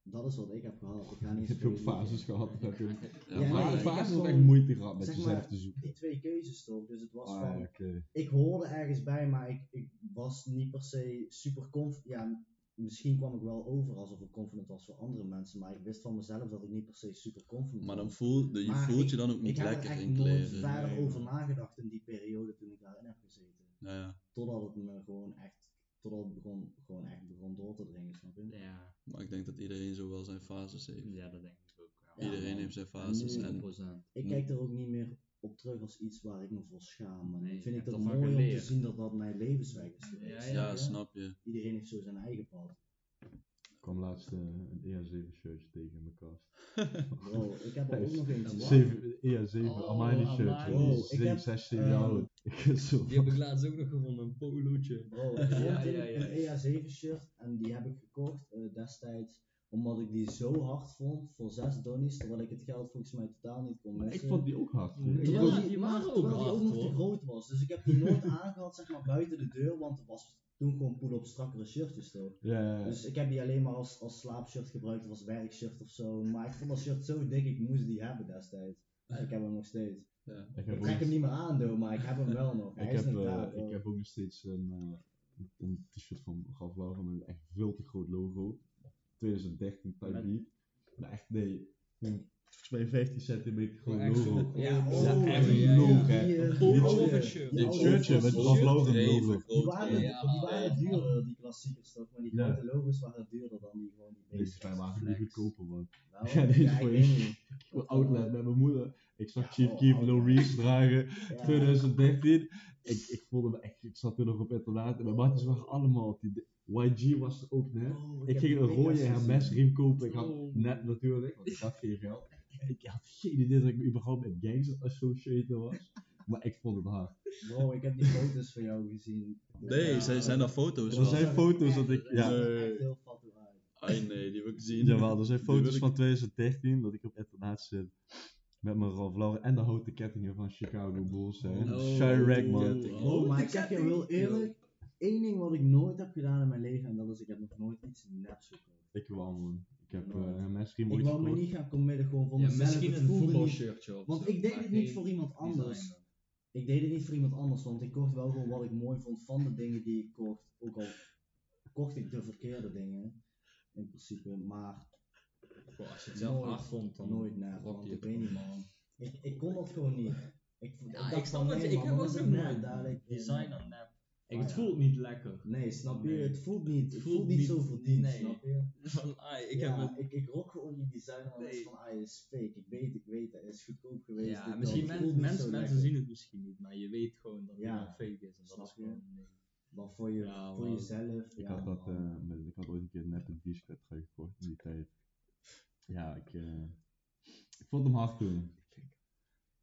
Dat is wat ik heb gehad. Ik ga niet Je ook fases gehad. *laughs* heb Ja, Ja, maar- nee, ik fases heb heb echt moeite gehad met zeg jezelf maar, te zoeken. Die twee keuzes toch, dus het was Ah, van, ik hoorde ergens bij, maar ik, ik was niet per se super confident. Ja, misschien kwam ik wel over alsof ik confident was voor andere mensen, maar ik wist van mezelf dat ik niet per se super confident Maar was. dan voel, je Maar voelt ik- je dan ook ik niet heb er lekker echt in nooit kleren. verder Nee, over nagedacht in die periode toen ik daarin heb gezeten. Ja, ja. Totdat het me gewoon echt, totdat het begon, gewoon echt begon door te dringen, snap je? Ja, Maar ik denk dat iedereen zo wel zijn fases heeft. ja, dat denk ik ook wel. Ja, iedereen man. heeft zijn En fases. nu- En, 100%. Ik kijk er ook niet meer op terug als iets waar ik me voor schaam. En Nee, vind ik ervan mooi om te zien dat dat mijn levensweg is geweest. Ja, snap ja, je? snap je. Iedereen heeft zo zijn eigen pad. Kwam laatst eh, een EA7 shirtje tegen in mijn kast. *laughs* Bro, ik heb er ook nog eentje. Wat? 7, EA7 Oh, Armani shirt. Armani. joh. *laughs* Ik heb, 6, 7 ehm, jaar Die heb ik laatst ook nog gevonden, een polootje. Bro, *laughs* ik Ja, ja, ja. een EA7 shirt en die heb ik gekocht eh, destijds omdat ik die zo hard vond voor 6 donnies, terwijl ik het geld volgens mij totaal niet kon missen. ik vond die ook hard. Terwijl Ja, die, maar, waren ook terwijl die hard, ook nog te groot was. Dus ik heb die nooit aangehad, zeg maar, buiten de deur, want er was toen gewoon pull-up strakkere shirtjes toch. Ja, ja, ja. Dus ik heb die alleen maar als, als slaapshirt gebruikt of als werkshirt of zo. Maar ik vond dat shirt zo dik, ik moest die hebben destijds. Dus ik heb hem nog steeds. Ja. Ik trek hem niet meer aan, though, maar ik heb hem wel nog. *laughs* Hij ik is heb, eh, daar. ik heb ook nog steeds een, eh, een t-shirt van Ralph Lauren met een echt veel te groot logo. 2013 Type Beat. Maar echt, nee. Gewoon Volgens mij 15 centimeter zo- logo. Ja, Oh, die- die, die die shirtje met Even logo. Die waren, Ja, die waren duurder, die klassiekers toch? Maar die Ja. grote logo's waren duurder dan die gewoon die Deze zijn maar niet goedkoper, man. Nou, Ja, die ik voor outlet met mijn moeder. Ik zag Ja, Chief oh, Keef Lil outlet. Reese dragen. Ja. 2013. Ik, ik voelde me echt, ik zat toen nog op internaat en mijn maatjes waren allemaal op die. YG was er ook net. Oh, Ik heb ging een rode Vegas gezien. Hermes riem kopen. Ik had Oh. net natuurlijk, want ik had geen geld. Ik had geen idee dat ik me überhaupt met gangsters associated was. *laughs* Maar ik vond het hard. Bro, ik heb die foto's van jou gezien. Nee, Ja, zijn, zijn er foto's Er zijn foto's dat ik. Ja, Nee. heel. Ai nee, die wil ik zien. jawel, er zijn foto's ik- van 2013 dat ik op internaat zit. Met mijn Ralph Lauren en de houten kettingen van Chicago Bulls. Hè. Oh, Chirac, man. ketting. Bro, maar ik zeg je heel eerlijk, één ding wat ik nooit heb gedaan in mijn leven, en dat is ik heb nog nooit iets neps gekocht. Ik wel, man. Ik heb uh, Hermes riem Ik wou me niet gaan committen gewoon voor Ja, mezelf. misschien een niet- voetbalshirtje of Want zo, ik deed maar het niet geen voor iemand anders. designer. Ik deed het niet voor iemand anders, want ik kocht wel gewoon wat ik mooi vond van de dingen die ik kocht. Ook al kocht ik de verkeerde dingen, in principe, maar Goh, als je het zelf nooit, hard vond, dan nooit nep, rock want ik weet niet man. Ik, ik kon dat gewoon niet. Ik, Ja, ik snap van, het, ik heb dan ook nooit dadelijk, eh, designer nep. Ik, Oh, het ja. voelt niet lekker. Nee, snap je? Nee. Het voelt niet, het Voelt voelt niet zo verdiend, nee. snap je? *laughs* Van, ai, ik ja, heb het... ik, ik rock gewoon die designer dat Nee. van, ah, hij is fake. Ik weet, ik weet, hij is goedkoop geweest. Ja, misschien dat. Mensen, mensen lekker. zien het misschien niet, maar je weet gewoon dat het Ja. wel fake is. En dat is je? gewoon, nee. Maar voor, je, Ja, voor jezelf, Ik ja, had, dat, eh, met, ik had ooit een keer net een t-shirt gekocht in die tijd. Ja, ik, eh, ik vond hem hard toen.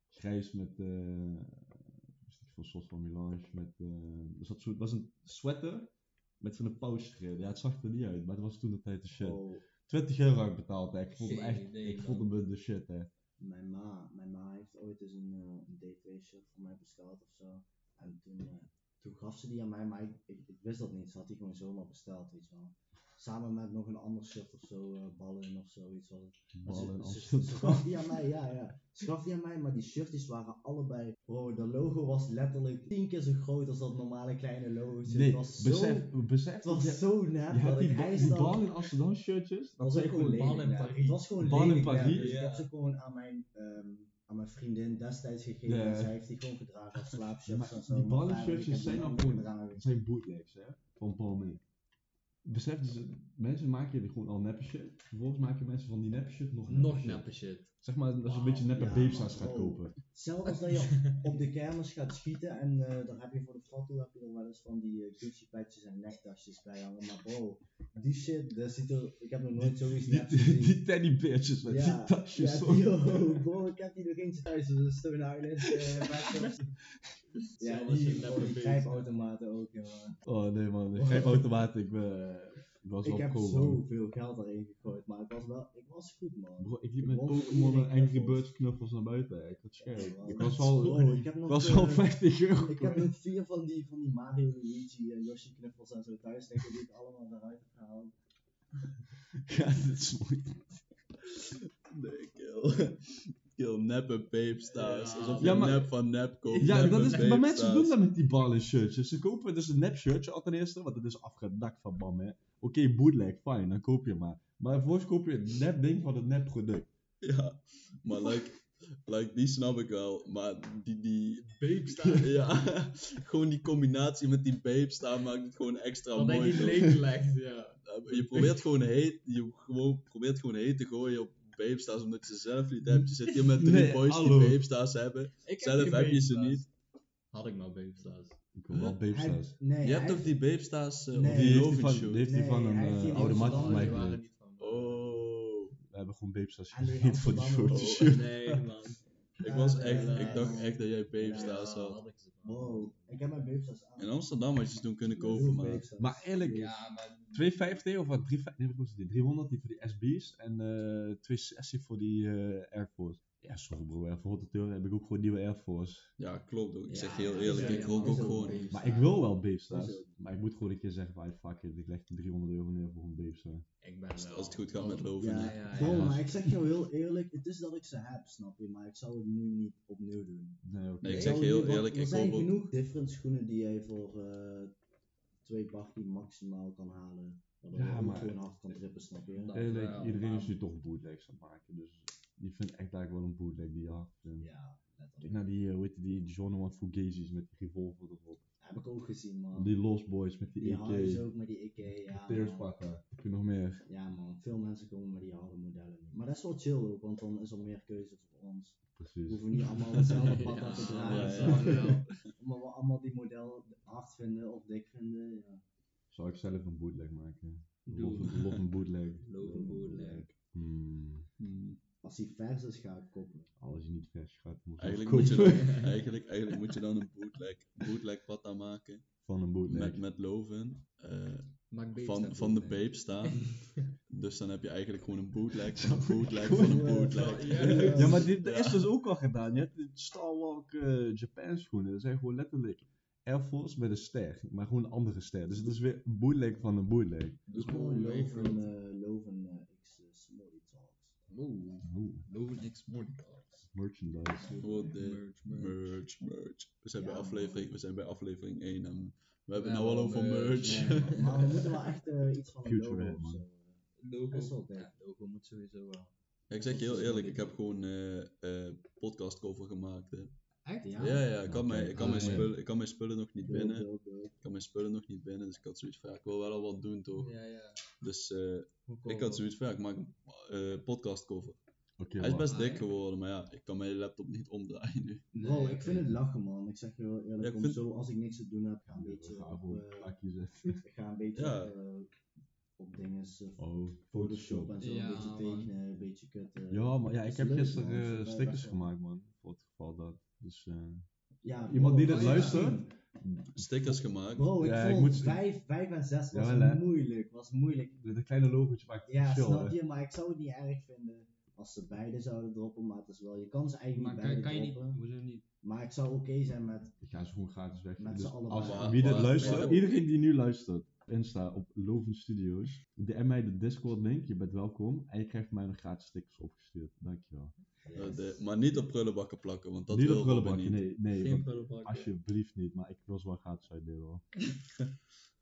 Grijs met, eh voor soort van melange met, eh er zat zo, het was een sweater met zo'n pouch erin. Ja, het zag er niet uit, maar het was toen de tijd de shit. Oh, 20 euro had ik betaald, hè. ik vond hem echt, idee, ik vond hem de shit, hè. mijn ma, mijn ma heeft ooit eens een, eh een D2 shirt voor mij besteld of zo. En toen, eh, toen gaf ze die aan mij, maar ik, ik, ik wist dat niet. Ze had die gewoon zomaar besteld, weet je wel. Samen met nog een ander shirt of zo, eh, ballen of zoiets. Maar Ballen gaf die aan mij, ja, ja. Gaf die aan mij, maar die shirtjes waren allebei. Bro, de logo was letterlijk tien keer zo groot als dat normale kleine logootje. Nee, het was zo, besef, het dat was je, zo nep. je dat hebt die, ik ba- die dan- bal in Amsterdam shirtjes, dat was gewoon lelijk in nep. Parijs. Het was gewoon Bal in Parijs. dus ik Ja. heb ze gewoon aan mijn, ehm, aan mijn vriendin destijds gegeven. Ja. En zij heeft die gewoon gedragen als slaapshirts en zo. die ballen zijn al gewoon- zijn bootlegs, hè, van Paul Mee. Besef dus, mensen maken je gewoon al neppe shit. Vervolgens maken mensen van die neppe shit nog neppe Nog shit. neppe shit. Zeg maar, als je een beetje neppe Ja, gaat bro. kopen. Zelfs als dat je op de kermis gaat schieten en eh, dan heb je voor de foto heb je er wel eens van die uh, Gucci petjes en nektasjes bij hangen. Maar bro, die shit, dat ziet er, ik heb nog nooit zoiets Die, neps die, gezien. die teddybeertjes met Ja, die tasjes. Ja, zo. die, *laughs* oh, bro, ik heb die nog eentje thuis, dus Stone Island. eh, backshot. *laughs* ja, die, grijpautomaten ook, jongen. Oh nee man, ik geef automatisch. Ik, ben, ik was Ik wel heb man. zoveel geld erin gegooid, maar ik was wel, ik was goed man. Bro, ik liep Ik met Pokémon en Angry knuffels. Birds knuffels naar buiten. hè. Ik had scherp. Ja, Ik man. was al, Bro, ik heb ik nog, was eh, al 50 euro. Ik heb nog vier van die, van die Mario, Luigi en Yoshi knuffels en zo thuis liggen die ik allemaal eruit heb gehaald. *laughs* Ja, dit is mooi. *laughs* Nee, kill. Kill neppe babestars. Ja. Alsof je Ja, maar- nep van nep koopt. Ja, dat is, maar mensen doen dat met die ballen shirtjes. Ze kopen dus een nep shirtje al ten eerste, want het is afgedakt van bam hè. Oké, bootleg, fijn, dan koop je maar. Maar vervolgens koop je een nep ding van het nep product. Ja, maar like, like, die snap ik wel. Maar die, die Babestar. *laughs* ja, gewoon die combinatie met die babestar maakt het gewoon extra mooi. je toch? leeg legt, ja. Je probeert gewoon heet, je gewoon probeert gewoon heet te gooien op babestars omdat je ze zelf niet hebt. Je zit hier met *laughs* drie Nee, boys hallo. die babestars hebben. Ik Zelf geen heb je ze niet. Had ik maar babestars. Ik wil wel Hij- babestars. nee, Je hebt toch die babestars uh, Nee. op Die die heeft van, die heeft hij Nee, van een die eh, oude maat Amsterdam, van mij die waren geleend. niet van me. Oh. We hebben gewoon *laughs* die geleend voor die fotoshoot. ook. Nee, man. Ik was echt, ik dacht ja. echt dat jij babestars Ja, had. Wow, ik heb mijn babestars aan. In Amsterdam had je ze toen kunnen kopen, maar... babestars. Maar eerlijk, Ja, maar 250 of wat? 350, nee, wat kostte die? 300 die voor die SB's en eh 260 voor die eh Air Force. Ja, sorry bro. Voor Rotterdam heb ik ook gewoon nieuwe Air Force. Ja, klopt ook. Ik zeg je heel eerlijk, ja, ik ja, rook maar ook gewoon. Beefstar. Maar ik wil wel Beefstars. Maar ik moet gewoon een keer zeggen van, fuck it, ik leg de 300 euro neer voor een Beefstar. Ik ben Als, wel- als het goed gaat met loven. Ja, ja, ja, bro, ja. maar ik zeg jou *laughs* heel eerlijk, het is dat ik ze heb, snap je, maar ik zou het nu niet opnieuw doen. Nee, oké. Nee, ik zeg je heel eerlijk, er ik zijn koop ook- genoeg different schoenen die jij voor eh twee bakkie maximaal kan halen. Waardoor Ja, maar- gewoon hard kan trippen, snap je? Iedereen is nu toch bootlegs aan het maken. Dus die vindt echt eigenlijk wel een bootleg die je hard vindt. Ja, Kijk letterlijk. naar die, eh, hoe heet die, die John Fugazis met die revolver erop. Heb ik ook gezien, man. Die Lost Boys met die, Die highs AK. ook met die EK, ja. Tears man. pakken. Heb je nog meer? Ja man, veel mensen komen met die harde modellen. Maar dat is wel chill ook, want dan is er meer keuze voor ons. We Precies. hoeven niet allemaal hetzelfde pad *laughs* Ja, te ja, dragen. ja, je? ja. Omdat we allemaal die model hard vinden of dik vinden. Ja. Zou ik zelf een bootleg maken? Doe. Love, love een bootleg. *laughs* Loven bootleg. Hmm. Hmm. Als die vers is, ga ik koppelen. Als je niet vers gaat, moet je Eigenlijk, moet je kopen. dan, *laughs* eigenlijk, eigenlijk moet je dan een bootleg, bootleg pata maken. Van een bootleg. Met, met loven. eh, van, van de babe staan. *laughs* Dus dan heb je eigenlijk gewoon een bootleg *laughs* van een bootleg van een bootleg. Ja. Ja, maar dit is dus ook al gedaan. Je hebt de Star Walk eh, Japan schoenen. Dat zijn gewoon letterlijk Air Force met een ster. Maar gewoon een andere ster. Dus het is weer een bootleg van een bootleg. Dat is Gewoon Loven, Loven. eh, Loven eh, X uh, Smolly Oeh. X Morning Talks. merchandise. Merch, merch. merch, merch. We zijn, bij aflevering, we zijn bij aflevering 1 en we hebben nou al wel over merch. merch. Ja, *laughs* maar we moeten wel echt eh, iets van een Future logo Red, of man. zo. Logo. Ja, logo moet sowieso wel. Ja, ik zeg je heel eerlijk, ik heb gewoon eh eh podcast cover gemaakt. Hè. Echt? Ja. Ja, ja, ik kan, mijn, ik, kan mijn Ah, spullen, ik kan mijn spullen nog niet binnen. Ik kan mijn spullen nog niet binnen, dus ik had zoiets van, ja, ik wil wel al wat doen toch. Ja, ja. Dus eh, ik had zoiets van, ja, ik maak een eh, podcast cover. Oké, Hij is best Ah, dik ja. geworden, maar ja, ik kan mijn laptop niet omdraaien nu. Bro, Nee, ik vind het lachen man. Ik zeg je Ja, eerlijk, ik om vind- zo als ik niks te doen heb, ga een beetje Ga op, gewoon eh, ik *laughs* ga een beetje Ja. op, eh, op dingen, Oh, Photoshop en zo, Ja, een beetje man. tekenen, een beetje kutten. Ja, maar ja, ik is heb leuk, gisteren. Ik stickers wel- gemaakt, man. Voor het geval dat. Dus, eh, Ja, Iemand die dit luistert? Stickers gemaakt. Bro, ik Ja, ik vond moet- 5, 5 en 6 was Jawel, moeilijk, was moeilijk. de, de kleine logo's maakt het Ja, snap hè. je, maar ik zou het niet erg vinden als ze beide zouden droppen, maar het is wel, je kan ze eigenlijk Maar niet kan, beide kan je niet, niet? Maar ik zou oké zijn met, Ik ga ze gewoon gratis weg. Met Dus z'n allebei. als wie dit luistert, iedereen die nu luistert, op Insta, op Loven Studios, DM mij de Discord link, je bent welkom. En je krijgt mij nog gratis stickers opgestuurd. Dankjewel. Eh, de- maar niet op prullenbakken plakken, want dat niet wil op Robin prullenbakje, niet. nee. nee alsjeblieft niet, maar ik wil ze wel gratis uitdelen hoor. *laughs*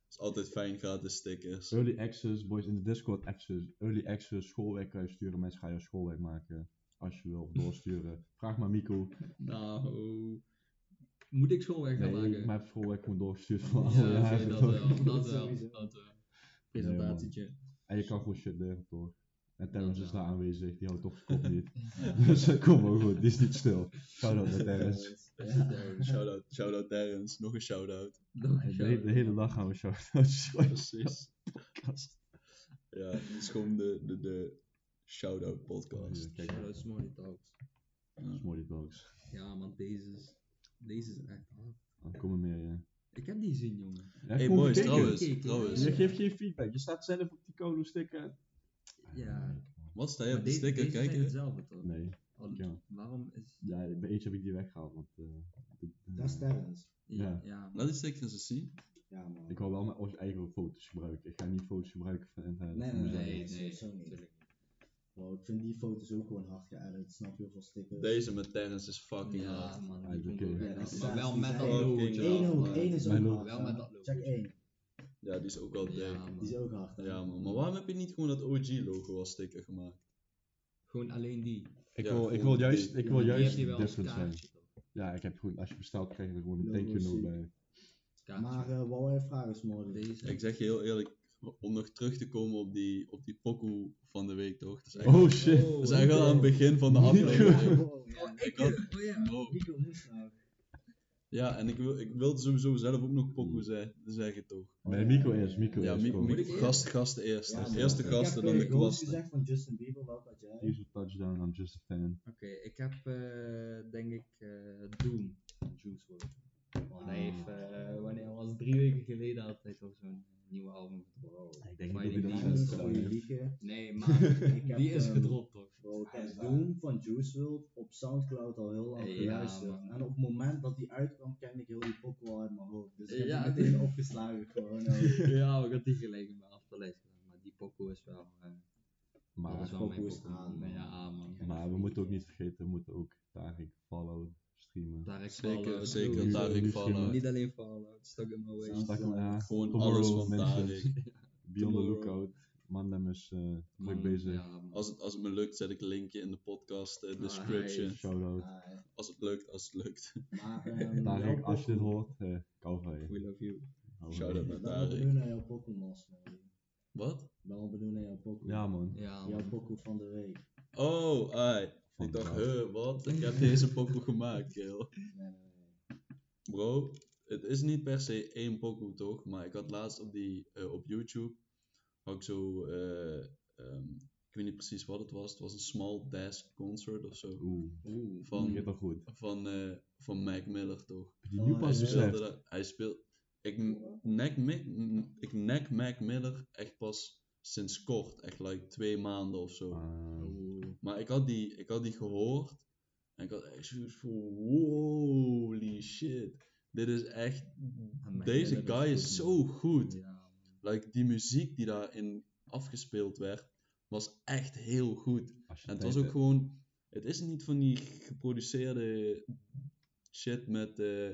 is altijd fijn, gratis stickers. Early access, boys in de Discord access. Early access, schoolwerk kan je sturen. Mensen gaan je schoolwerk maken. Als je wil, of doorsturen. *laughs* Vraag maar Mico. Nou, moet ik schoolwerk gaan Nee, maken? ik heb schoolwerk gewoon doorgestuurd van alle Ja, jaren, oké, dat *laughs* wel, dat wel, dat wel. Presentatietje. En je kan gewoon shit leren, toch? En Terrence is daar aanwezig, die houdt toch zijn kop *laughs* niet. dus eh, kom maar goed, die is niet stil. Shout-out naar Terrence. Ja. Shout-out, shout-out Terrence, nog een shout-out. Nog De, een hele- de hele dag gaan we shout-outs *laughs* Precies. podcast. Ja, dit is gewoon de, de, de shout-out podcast. Kijk, Shout-out Smolly Talks. Smolly dogs. Ja, man, deze is, deze is echt hard. Dan komen meer, ja. Ik heb die zin, jongen. ja Hey kom boys, kijken. trouwens, Kijk, trouwens. Je geeft geen feedback, je staat zelf op die colo sticker. Ja. Wat sta je op de sticker? deze Kijk zijn je? hetzelfde, toch? Nee, Oh, ja. Waarom is... Ja, bij eentje heb ik die weggehaald, want... eh, de- de- Dat is Terrence. Ja, Ja. ja. Laat die stickers eens zien. Ja man. Ik wil wel mijn eigen foto's gebruiken. Ik ga niet foto's gebruiken van internet. Nee, nee. Nee, nee, nee, sowieso niet. Bro, ik vind die foto's ook gewoon hard geëdit, snap je, voor stickers. Deze met Terrence is fucking Ja, hard. man, Ja, hard. Maar wel met dat king, Eén één is ook hard. logo. Wel met dat logo. Check één, Ja, die is ook wel dik. Ja, die is ook hard. hè. Ja man, maar waarom heb je niet gewoon dat OG-logo als sticker gemaakt? Gewoon alleen die. Ik, Ja, wil, ik wil juist, ik wil Die juist different zijn. Ja, ik heb gewoon, als je bestelt krijg je er gewoon een thank you note bij. Kaartje. Maar eh wat wij vragen is morgen. Deze. Ik zeg je heel eerlijk, om nog terug te komen op die, op die pokoe van de week toch? Dat is Oh shit. dat is echt wel aan het begin van de aflevering. Ja. Oh, Ik had, Oh ja. Bro. Nico moest nou. Ja, en ik, wil, ik wilde sowieso zelf ook nog pokoe ze- zeggen toch? Nee, Mico eerst, Mico Ja, eerst. Mi- kom. Mi- ik eerst? gasten, gasten eerst. Ja, Dus man. eerst de Ik gasten, heb, dan de eh, Ghost kwasten. gezegd van Justin Bieber, welke had jij? Easy touchdown aan Just a Fan. Oké, ik heb eh, denk ik eh, Doom van Juice WRLD. Want hij heeft, eh, wanneer was het? drie weken geleden had hij toch zo'n nieuwe album gedropt. Ik denk niet die dat dat voor gedaan. Nee, maar Ik *laughs* die is ehm, gedropt toch? Bro, ik heb Doom van Juice WRLD op Soundcloud al heel lang geluisterd. en op het moment dat die uitkwam, kende ik heel die pokoe al uit mijn hoofd. Dus ik heb die meteen opgeslagen gewoon. *laughs* ja, ik had die gelijk in mijn afterlijst gedaan, maar die pokoe is wel, eh, dat Maar, is wel mijn pokoe is aan, man. ja, man. maar we moeten ook niet vergeten, we moeten ook Tarik Fallout streamen. Tarek Zeker, zeker. Tarek Fallout. streamen. Niet alleen Fallout, Stuck in my way. Hem, ja, Gewoon tomorrow, alles van mensen. Tarek. Be on the lookout. Mandem is eh druk bezig. ja. Als het, als het me lukt, zet ik een linkje in de podcast Ah, description. Shout-out. Ah, Als het lukt, als het lukt. maar *laughs* ehm, Tarek, als je dit pokoe- hoort, eh kou van je. We love you. Hou Shout-out naar Ik ben Tarek. benieuwd naar jouw Pokémon, man. Wat? Ben benieuwd naar jouw Pokémon. Ja man. Ja, Jouw. Pokémon van de week. Oh, ai. Ik dacht, huh, wat? Ik heb deze pokoe gemaakt, kill. Nee, nee, nee. Bro, het is niet per se één pokoe toch, maar ik had laatst op, die, eh, op YouTube, had ik zo, eh, ehm, ik weet niet precies wat het was, het was een small desk concert of zo. Oeh, Oeh. Van, goed. van, eh, van Mac Miller toch. Die nu hij pas Hij speelde daar- hij speelt, ik nek, Mac, ik nek Mac Miller echt pas sinds kort, echt like twee maanden of zo. Ah. Maar ik had die, ik had die gehoord en ik had echt zoiets van holy shit. Dit is echt, deze is guy is zo goed. Ja. Like, die muziek die daarin afgespeeld werd, was echt heel goed. En het was ook hebt. gewoon, het is niet van die geproduceerde shit met, eh,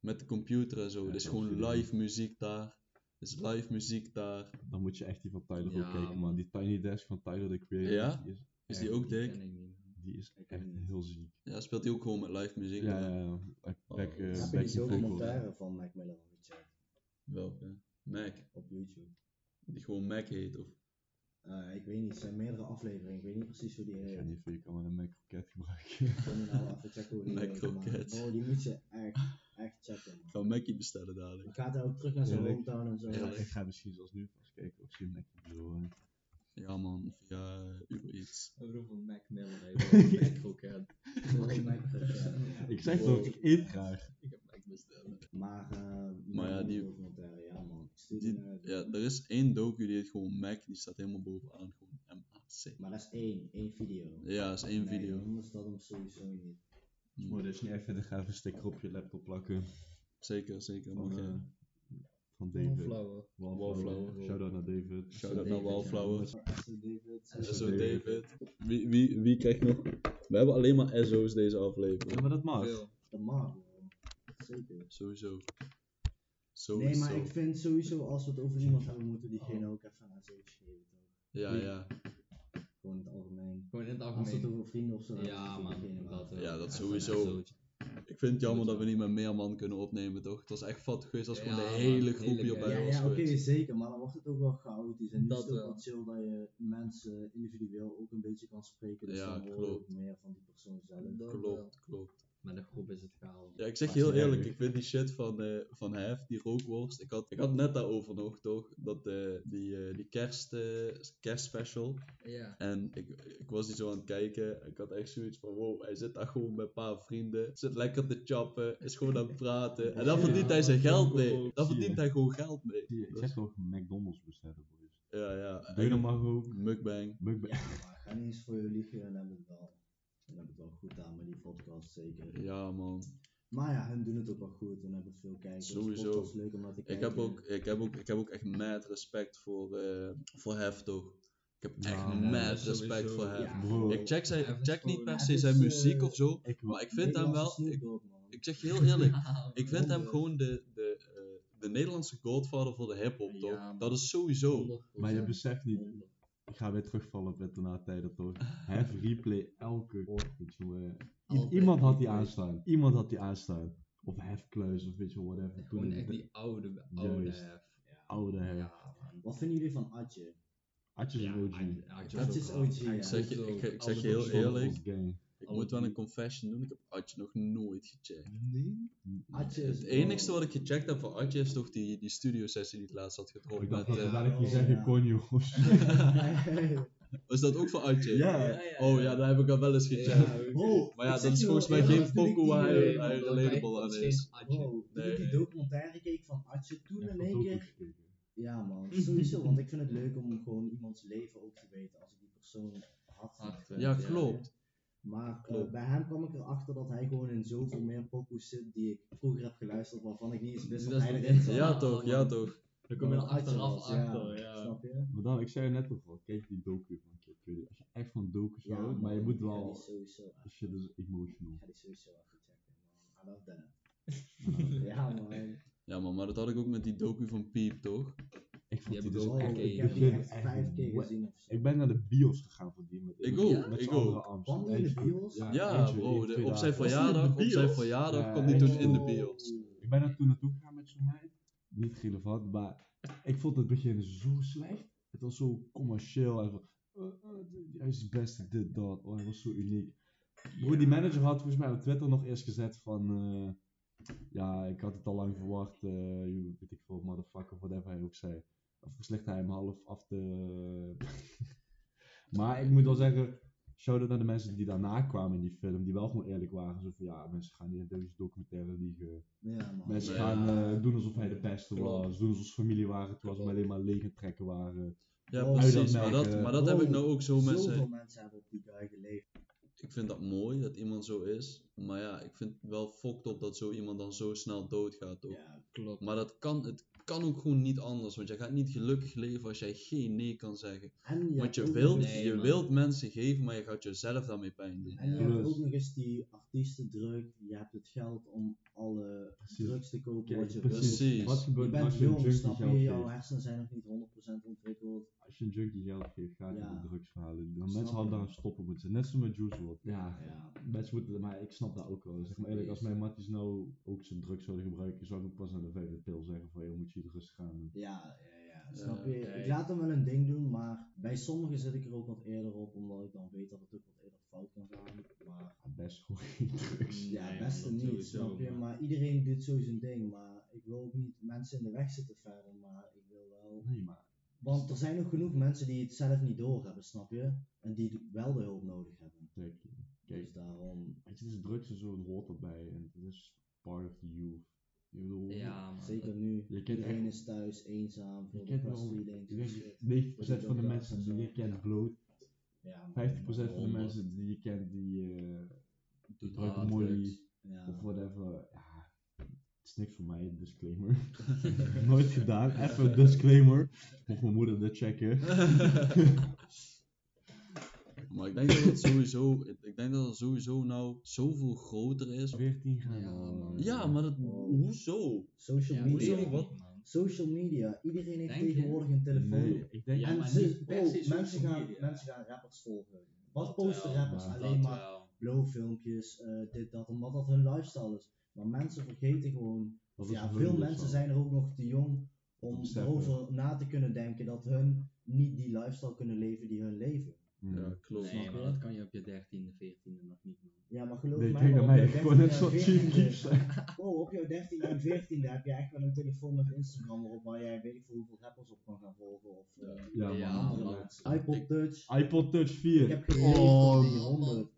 met de computer en zo. Ja, het is gewoon live muziek daar. Het is live muziek daar. Dan moet je echt die van Tyler Ja, ook kijken, man. Die Tiny Desk van Tyler, the Creator, Ja? die is, die ook dik? ken ik niet. die is echt heel ziek. Ja, speelt hij ook gewoon met live muziek. Ja, ja, ja. Back, Oh, Heb je back die documentaire van Mac Miller gecheckt? Welke? Mac. Op YouTube. Die gewoon Mac heet, of? Eh, ik weet niet, het zijn meerdere afleveringen. Ik weet niet precies hoe die Ik ga heet. niet veel, je kan wel een Mac Rocket gebruiken. Ik kan nou even checken hoe die *laughs* Mac heet. maar- Croquette. Bro, die moet je echt, echt checken. man. Ik ga Mackie bestellen dadelijk. Dan gaat hij ook terug naar zijn hometown en zo. Ja, ik ga misschien zelfs nu vast kijken of ze een Mac bedoel. eh. Ja man, via uh, Uber Eats. Ik bedoel van Mac Croquette. Oh, Mac Croquette. Ik zeg toch, ik eet graag. Ik heb Mac besteld. Maar, eh, Maar ja, die- documentaire, ja man. Ik Die, naar- ja, er is één docu die heet gewoon Mac, die staat helemaal bovenaan. Gewoon M-A-C. Maar dat is één, één video. Ja, dat is één Nee, video. Anders dat hem sowieso niet. Maar dus niet even de gave sticker op je laptop plakken. Zeker, zeker. Van, Mag je. Van David. Flower. Wallflower. Shout-out naar David. Shout-out naar Wallflower. SO David. SO David. Wie, wie, wie krijgt nog? We hebben alleen maar SO's deze Ja, aflevering. maar dat mag. Dat mag. Zeker. Sowieso. Nee, Sowieso. maar ik vind sowieso als we het over iemand hebben, moeten diegene ook even een SO'tje geven. Ja, ja. Gewoon in het algemeen. Gewoon in het Als we het algemeen. over vrienden of zo hebben, Ja, man. Dat. Ja, dat sowieso. Ik vind het jammer dat we niet met meer man kunnen opnemen, toch? Het was echt vat geweest als gewoon de hele groep hierbij gang. Ja, was ja oké, zeker, maar dan wordt het ook wel chaotisch. En nu Dat is het ook wel. chill dat je mensen individueel ook een beetje kan spreken. Dus Ja, dan hoor je klopt. ook meer van die persoon zelf. Dat wel. Klopt, klopt. Met een groep is het chaos. Ja, ik zeg heel eerlijk, ik vind die shit van, eh van Hef, die rookworst, ik had, ik had net daarover nog, toch? Dat, eh, die, eh, die kerst, eh, kerstspecial. Ja. En ik, ik was die zo aan het kijken. Ik had echt zoiets van: wow, hij zit daar gewoon met een paar vrienden. Zit lekker te chappen. Is gewoon aan het praten. En dan Ja, verdient hij zijn dat geld mee. je. verdient hij gewoon geld mee. Zie je, Ik Dat zeg toch McDonald's bestellen, boys. Ja, ja. Doe je dan maar ook. Mukbang. Mukbang. Ja, maar ga niet eens voor je liegen en hebben het wel. En hebben het wel goed aan met die podcast, zeker. Ja, man. Maar ja, hun doen het ook wel goed en hebben veel kijkers. Sowieso. Het is leuk om naar te Ik heb, ook, ik, heb ook, ik heb ook echt mad respect voor, eh voor Hef, toch? Ik heb echt Ja, mad sowieso. respect voor Hef. Ja. Ik check, zijn, check niet per se zijn is, muziek eh, of zo. Ik Maar ik vind hem wel. Ik, zeg je heel eerlijk. *laughs* Ja, Ik vind hem gewoon de, de, eh, de Nederlandse godfather voor de hip-hop, toch? Ja, man. dat is sowieso. 100%. Maar je beseft niet, 100. Ik ga weer terugvallen op het tijden toch. Hef replay elke ochtend, jongen. I- Iemand had die aanstaan. Iemand had die aanstaan. Of Hef Kluis of weet je whatever. Toen Gewoon echt die oude, oude Juist. hef. oude Hef. Ja, man. Wat vinden jullie van Atje? Atje is Ja, OG. Adje- Adje Dat is wel. OG, ja. Ik zeg je, ik, ik zeg je heel eerlijk. Gang. Ik moet wel een confession doen. Ik heb Atje nog nooit gecheckt. Nee? Atje is Het enigste wat ik gecheckt heb van Atje is toch die, die studio sessie die ik laatst had gedropt. Ik dacht Met, dat eh, dadelijk oh, zeggen zo. *laughs* was dat ook van Atje? Ja. Oh ja, daar heb ik al wel eens gecheckt. Bro, Maar ja, ik dat is volgens mij geen ik pokoe waar eh, hij, relatable aan is. Adje. Nee, ik die documentaire keek van Atje, toen in één keer. Ja man, sowieso, want ik vind het leuk om gewoon iemands leven ook te weten als ik die persoon had. Achter, Ja, klopt. Maar eh, bij hem kwam ik erachter dat hij gewoon in zoveel meer pokoes zit die ik vroeger heb geluisterd, waarvan ik niet eens wist Dat is hij erin zat. Ja toch, ja toch. Dan kom je er achteraf was, achter, ja. Snap je? Maar dan, ik zei je net toch al, kijk die docu van Kid Cudi. Als je echt van docu's Ja, houdt, maar je moet wel, die sowieso echt- als je dus emotional. ik ga die sowieso even checken, man. I love that. *laughs* ja man. Ja man, maar dat had ik ook met die docu van Piep, toch? Ik vond Die die heb dus ik ook ik heb die echt vijf keer gezien of zo. Ik ben naar de bios gegaan voor die. Met, Ik ook, met ik ook. Amst. Kwam die in de bios? Ja bro, op zijn verjaardag, op zijn verjaardag Ja, kwam die toen in de bios. Ik ben daar toen naartoe gegaan met zo'n meid. Niet relevant, maar ik vond het begin zo slecht. Het was zo commercieel. Hij, van, eh, eh, hij is het beste, dit, dat. Oh, hij was zo uniek. Bro, die manager had volgens mij op Twitter nog eerst gezet van... eh, ja, ik had het al lang verwacht. eh you, weet ik veel, motherfucker, whatever hij ook zei. Of verslicht hij hem half af te... *laughs* maar ik moet wel zeggen... Shout-out naar de mensen die daarna kwamen in die film, die wel gewoon eerlijk waren. Zo van, ja, mensen gaan niet in deze documentaire liegen. Ja man. Mensen Ja. gaan eh, doen alsof hij de beste was, doen alsof ze familie waren, terwijl ze alleen maar leeg trekken waren. Ja Oh, precies, dat maar dat, maar dat heb ik nou ook zo met Zoveel mensen hebben op die guy geleefd. Ik vind dat mooi dat iemand zo is, maar ja, ik vind het wel fokt op dat zo iemand dan zo snel doodgaat toch? Ja, Klopt. Maar dat kan, het kan ook gewoon niet anders, want jij gaat niet gelukkig leven als jij geen nee kan zeggen. en je Want je wilt, Nee, je man. wilt mensen geven, maar je gaat jezelf daarmee pijn doen. En je Ja. hebt Dus- ook nog eens die artiestendruk, je hebt het geld om alle Precies. drugs te kopen Kijk, wat je precies. wilt. Wat Je gebeurt er bent als je jong, snap je? geld Jouw hersenen zijn nog niet 100% ontwikkeld. Als je een junkie geld geeft, gaat hij Ja. de drugs verhalen. Mensen hadden je. daar een stoppen moeten. Net zoals met Juice WRLD. Ja, Ja. mensen moeten, maar ik snap dat ook wel. Zeg maar eerlijk, als mijn matties nou ook zijn drugs zouden gebruiken, zou ik ook pas naar de vijfde pil zeggen van, joh, moet je gaan. Ja, ja, ja. Snap Ja, je? Ik laat hem wel een ding doen, maar bij sommigen zit ik er ook wat eerder op, omdat ik dan weet dat het ook wat eerder fout kan gaan. Maar Ja, best geen *laughs* drugs. ja, Nee, beste niet, sowieso, snap je? maar- Maar iedereen doet zo zijn ding, maar ik wil ook niet mensen in de weg zitten verder, maar ik wil wel... Nee, maar Want er zijn ook genoeg mensen die het zelf niet doorhebben, snap je? En die wel de hulp nodig hebben. kijk, Dus daarom, weet je, het is drugs en zo, het hoort erbij. En het is part of the youth. Je bedoel, Ja, zeker nu, Je kent iedereen is thuis, eenzaam, je veel kent depressie, denk denk shit. 90% van de mensen die je kent bloot. Ja, man. 50% van de mensen die je kent die uh, Doet gebruiken molly. Ja. of whatever. Ja, het is niks voor mij, disclaimer. *laughs* Nooit gedaan, even een disclaimer. Mocht mijn moeder dit checken. *laughs* Maar ik denk dat het sowieso, ik denk dat het sowieso nou zoveel groter is. 14 gaan Ja, man. Ja, maar dat, Wow. hoezo? Social Ja, media. wat? Social media. Iedereen heeft Denk je? tegenwoordig een telefoon. Nee, ik denk Ja, en maar ze, niet per bro, se social mensen, gaan, media. mensen gaan rappers volgen. Wat Dat posten wel, rappers? maar Alleen maar wel. blow filmpjes, eh, dit, dat, omdat dat hun lifestyle is. Maar mensen vergeten gewoon, ja, veel mensen zijn er ook nog te jong om erover na te kunnen denken dat hun niet die lifestyle kunnen leven die hun leven. Hmm. Ja, klopt. Nee, maar je? dat kan je op je 13e, 14e nog niet, man. Ja, maar geloof Nee, mij naar op mij, jouw ik word net 13e zo en chief 14e kief zijn. Oh, op jouw 13e en 14e heb je echt wel een telefoon met Instagram waarop waar jij weet ik veel hoeveel rappers op kan gaan volgen. Of eh, Ja, Ja, andere man. iPod Touch. iPod Touch 4. Ik heb oh, die man. 100.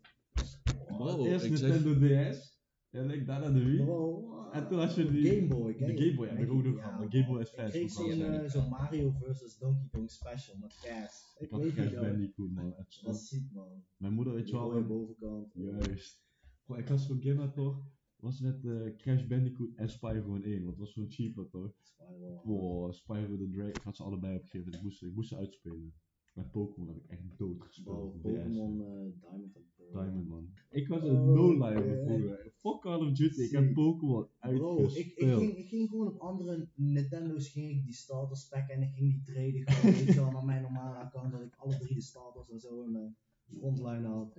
Bro, Eerst ik zeg, Nintendo DS. En ik daarna de Wii. Bro, En toen had je die- Game Boy. de Game Boy heb ik ook nog gehad, maar Game Boy is Ik kreeg zo'n eh, zo'n Mario vs Donkey Kong special met Cass. Ik weet Crash niet, man. Bandicoot, man. Het Dat was ziek, man. Mijn moeder, weet je wel. rode eh, bovenkant. Juist. Goh, ik had zo'n game toch. Was met eh, Crash Bandicoot en Spyro in 1. Want het was zo'n cheaper toch? Spiral. Wow, Spyro the Dragon. Ik had ze allebei opgegeven. Ik moest, ik moest ze uitspelen. Met Pokémon heb ik echt dood Bro, gespeeld. op DS. Pokémon eh, Diamond Pearl. Diamond man. Ik was Oh, een no-lifer eh, vroeger. Fuck Call of Duty. Ik heb. Pokémon Bro, ik, ik, uitgespeeld. ging, ik ging gewoon op andere Nintendo's ging ik die starters packen en ik ging die traden gewoon, weet je wel, naar mijn normale account dat ik alle drie de starters en zo in mijn frontline had.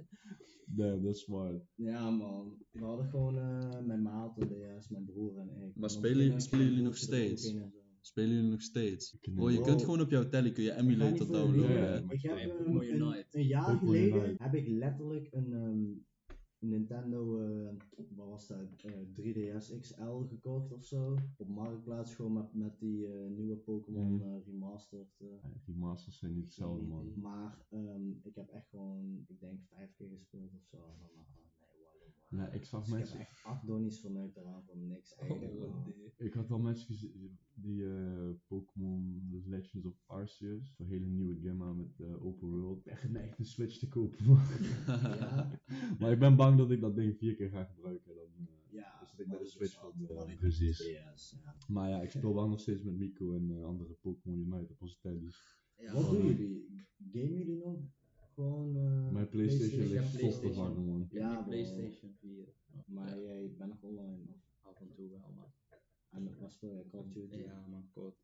Damn, that's smart. Ja man, we hadden gewoon eh, mijn maat, de DS, mijn broer en ik. Dan spelen- spelen jullie nog steeds? Spelen jullie nog steeds? Je kunt gewoon op jouw telly kun je emulator je downloaden. ja, maar Ik heb ja, een, jaar geleden heb ik letterlijk een ehm, Nintendo, eh, wat was dat, eh, 3DS XL gekocht of zo. Op Marktplaats gewoon met, met die eh, nieuwe Pokémon eh, remastered. eh. Ja, die masters zijn niet hetzelfde man. Maar ehm, ik heb echt gewoon, ik denk vijf keer gespeeld of zo. En dan, ik zag Dus ik heb mensen. echt acht donnies verneukt eraan voor niks eigenlijk. Oh, nee. Ik had wel mensen gezien die eh, Pokémon Legends of Arceus, zo'n hele nieuwe game aan met eh, open world. Ik ben geneigd een Switch te kopen. man. Ja, *laughs* maar ik ben bang dat ik dat ding vier keer ga gebruiken. Dan, eh, ja. Dus dat ik bij de Switch van de- precies. PS, ja. Maar ja, ik speel wel nog steeds met Miko en eh, andere Pokémon Unite op onze tellies. Ja, Wat doen jullie? Gamen jullie nog? Gewoon. eh, Mijn PlayStation PlayStation, ligt stof te vangen, man. Ja, die. PlayStation 4. Maar jij bent nog online of? Af en toe wel, man. En wat speel je? Call of Duty? Ja, man, kort.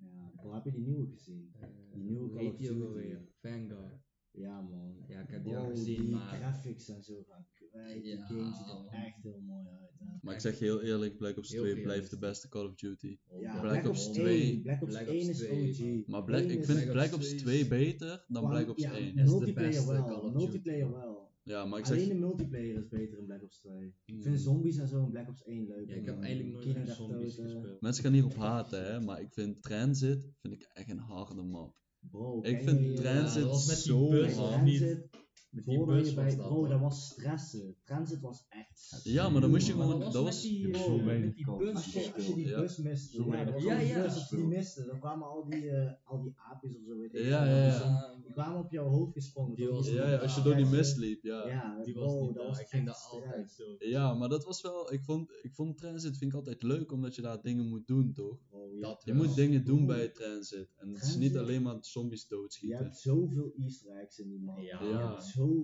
Ja. Heb je die nieuwe gezien? Eh, Die nieuwe Call of die ook Duty. alweer? Vanguard. Ja, man. Ja, ik heb die al gezien, die maar... graphics en zo gaan kwijt. Die Ja, game ziet er echt heel mooi uit. Hè. Maar ik zeg je heel eerlijk, Black Ops Heel 2 veel blijft de beste Call of Duty. Ja, Black Black, Ops Ops 2. 1. Black Ops Black 1 Ops is 2, OG. Maar Black, 1 ik vind Black Black Ops Ops 2 2 beter dan Black Ops ja, 1. is de multiplayer beste wel. Call of multiplayer wel. Ja, maar ik Alleen zeg... de multiplayer is beter in Black Ops 2. Ik Hmm. vind zombies en zo in Black Ops 1 leuk. Ja, ik heb man. eigenlijk nooit zombies Toten. gespeeld. Mensen gaan hierop haten, hè, maar ik vind Transit vind ik echt een harde map. Bro, Ik vind je- Transit met zo hard. Transit, Met die voordat je bus bij, dat. bro, man. dat was stressen. Transit was echt Ja, maar dan moest je gewoon- dat was- die, eh, zo met weinig die kans bus Als je, als je die Ja. bus miste, Zo ja, bus, gespeeld. als je die miste, dan kwamen al die, eh, al die aapjes of zo, weet ik Ja, ja, ja. Dus Die kwamen op jouw hoofd gesprongen. Die toch? was- Ja, ja, als je door die ja, mist liep, ja. Ja, Die bro, was niet dat was Ik ging echt daar altijd zo. Ja, maar dat was wel, ik vond, ik vond Transit vind ik altijd leuk, omdat je daar dingen moet doen, toch? Bro, je, Je moet dingen doen bij Transit. En het is niet alleen maar zombies je doodschieten. hebt zoveel easter eggs in die man. Ja.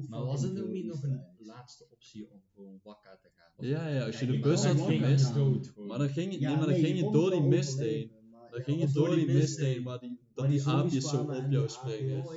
Maar was het ook niet nog een laatste optie om gewoon wakker te gaan? Of- Ja, ja, als je Ja, de bus had gemist, maar dan ging nee, maar dan nee, ging je door die mist heen. maar Dan ging je door die mist heen, waar die, dat die aapjes zo op jou springen. Oh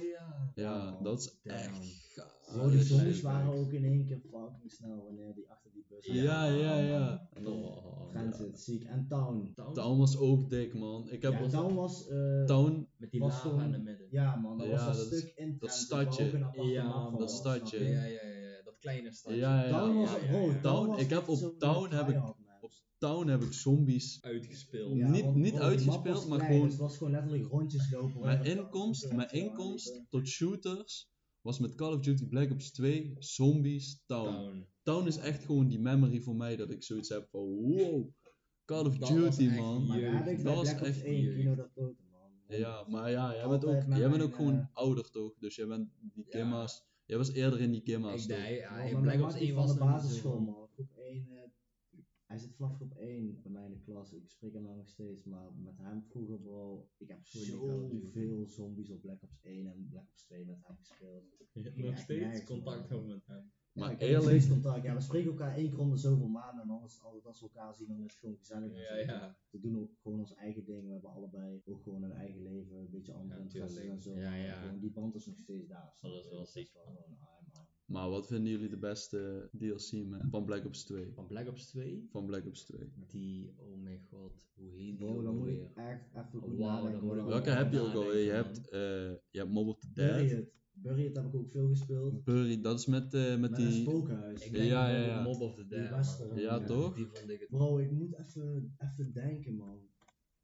ja. Oh, dat is echt gaaf. Bro, die zombies waren ook in één keer fucking snel wanneer die bus Ja, ja, ja. Oh, ja. Transit, ziek. En Town. Town? Town was ook dik, man. Ik heb Ja, Town was... eh, Town, Met die was lava gewoon- in het midden. Ja man, dat Ja, was een dat- stuk in dat stadje. Ja, dat stadje. Ja, ja, ja, ja, dat kleine stadje. Ja, ja. Town was, ja, ja, bro, ja. Town, was ik heb op Town heb ik- op Town heb ik zombies Uitgespeeld. Ja, niet- want, niet uitgespeeld, maar klein, gewoon- dus het was gewoon letterlijk rondjes lopen. Mijn inkomst, mijn inkomst tot shooters was met Call of Duty Black Ops 2, Zombies, Town. Town. Town is echt gewoon die memory voor mij dat ik zoiets heb van wow, Call of Dat Duty echt man. Dat was echt 1 jeugd. Kino dat dood, man. Ja, maar ja, jij bent ook, jij bent ook gewoon eh, ouder toch? Dus jij bent die Ja. gimma's, jij was eerder in die gimma's Ik toch? nee, ja, Black Ops mattie 1 van was de nog niet basisschool, man. Groep 1, hij zit vanaf groep 1 bij mij in de klas. Ik spreek hem nog steeds, maar met hem vroeger, bro. Ik heb zoveel zombies op Black Ops 1 en Black Ops 2 met hem gespeeld. Je hebt Ja, nog steeds nergens, contact over met hem. Ja, Maar nog eerlijk- contact. Ja, we spreken elkaar één keer om de zoveel maanden en anders altijd als we elkaar zien, dan is het gewoon gezellig. Ja, ja. We doen ook gewoon ons eigen ding. We hebben allebei ook gewoon een eigen leven, een beetje andere Ja, interesses en zo. Ja, ja. gewoon die band is nog steeds daar. Dat is wel Dus Maar wat vinden jullie de beste DLC man, van Black Ops 2? Van Black Ops 2, Van Black Ops 2. die, oh mijn god, hoe heet die dan moet ik echt even Oh, goed dan moet ik Welke heb je ook alweer? Je hebt, eh je hebt Mob of the Dead. It heb ik ook veel gespeeld. Burry, dat is met, eh, met die... spookhuis. Ik denk Ja, ja, ja. Mob of the Die Dead, western. Ja, ja. toch? Die vond ik het. Bro, ik moet even, even denken, man.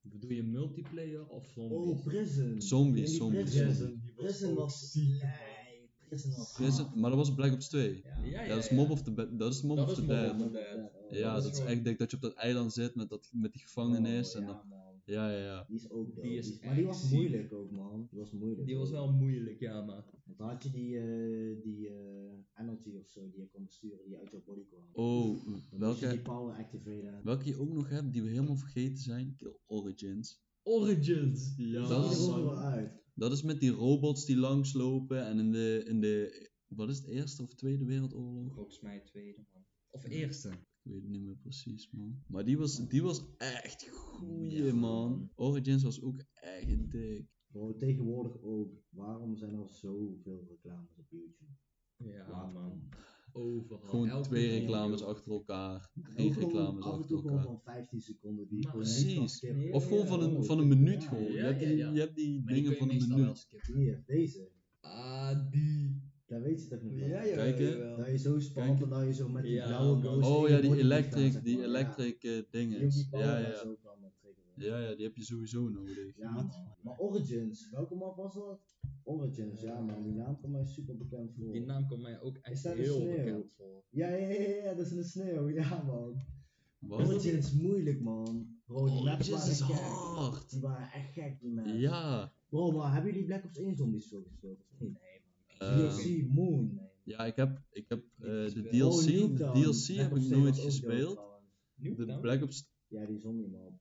Bedoel je multiplayer of zombies? Oh, Prison. Zombies, zombies, Prison, Prison, die was Prison ook was ziek, man. Nee, Prison Prison- maar dat was Black Ops 2. Ja. Ja, ja, dat is. Mob of the, dat is Mob Dat of is the Mob Dead. of oh. Ja, dat dat is gewoon- echt dik dat je op dat eiland zit met, dat, met die gevangenis. Oh, en ja, dan, man. ja, ja, ja. Die is ook dope. Die is maar die was ziek. moeilijk ook, man. Die was moeilijk. Die was wel moeilijk, ja, man. Want dan had je die, eh, die eh, energy of zo die je kon besturen, die uit jouw body kwam. Oh, Dan moest je die welke, power activeren. welke je ook nog hebt, die we helemaal vergeten zijn? Kill Origins. Origins! Ja, Dat is- er ook wel uit. Dat is met die robots die langslopen en in de, in de, wat is het, Eerste of Tweede Wereldoorlog? Volgens mij tweede, man. Of eerste. Ik weet het niet meer precies, man. Maar die was, die was echt goeie, Ja, man. man. Origins was ook echt dik. Bro, tegenwoordig ook. Waarom zijn er zoveel reclames op YouTube? Ja, Waarom? man. Overal. Gewoon Elke twee video. reclames achter elkaar. *laughs* Drie ook gewoon reclames af en achter toe gewoon elkaar. van 15 seconden die Maar niet precies. skippen. Of gewoon van een, Oh, van een minuut ja, gewoon. Je ja, hebt die, je hebt die Maar dingen van een minuut. Hier, deze. Ah, die. Dat weet je toch nog wel? Ja, ja, Kijk, hè. Dat je zo spant en dat je zo met die Ja, blauwe ghost Oh ja, die electric, die electric eh, dingen. Ja, ja. zo kan eh, triggeren. Ja, ja, die heb je sowieso nodig. Ja, man. Maar Origins, welke map was dat? Origins, ja man, die naam komt mij super bekend voor. Die naam komt mij ook echt een heel sneeuw? bekend voor. Ja, ja, ja, ja, dat is in de sneeuw, ja man. Wat? Origins moeilijk man. Bro, die maps Origins waren is gek. hard. Die waren echt gek, die maps. Ja. Bro, maar hebben jullie Black Ops 1 zombies veel gespeeld of niet? Nee man. Ehm, DLC Moon. ja, ik heb, ik heb eh, de. DLC, Oh, de. DLC Black heb ik 2 nooit gespeeld. De? Black Ops, Ja, die zombie man.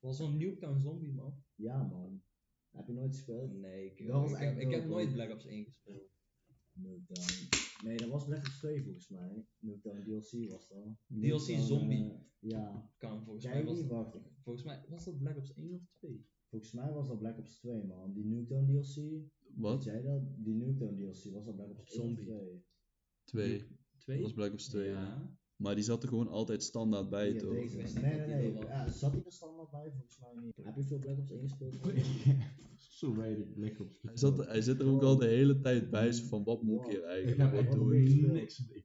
Was zo'n Nuketown zombie man? Ja man. Heb je nooit gespeeld? Nee, ik, Dat was ik, echt heb, ik heb dope, nooit. Black Ops 1 gespeeld. Nuketown. Nee, dat was Black Ops 2 volgens mij. Nuketown DLC was dat. DLC Nuketown, zombie. eh, ja. Kan, volgens, Jij mij was niet, dat, volgens mij was dat Black Ops 1 of 2. Volgens mij was dat Black Ops 2 man. Die Nuketown DLC. Wat? jij dat? Die Nuketown DLC was dat Black Ops 1 of Zombie. 2? Twee. 2? Dat was Black Ops 2. ja. Ja. Maar die zat er gewoon altijd standaard bij, Ja, toch? Ik Nee, nee, nee. Ja, zat hij er standaard bij? Volgens mij niet. Heb je veel Black Ops 1 gespeeld? *laughs* Zo weinig Black Ops. Hij, zat, hij zit er ook al de hele tijd bij, zo van wat moet ik hier Ik eigenlijk? heb Wat echt Wat doe ik? niks. Ik,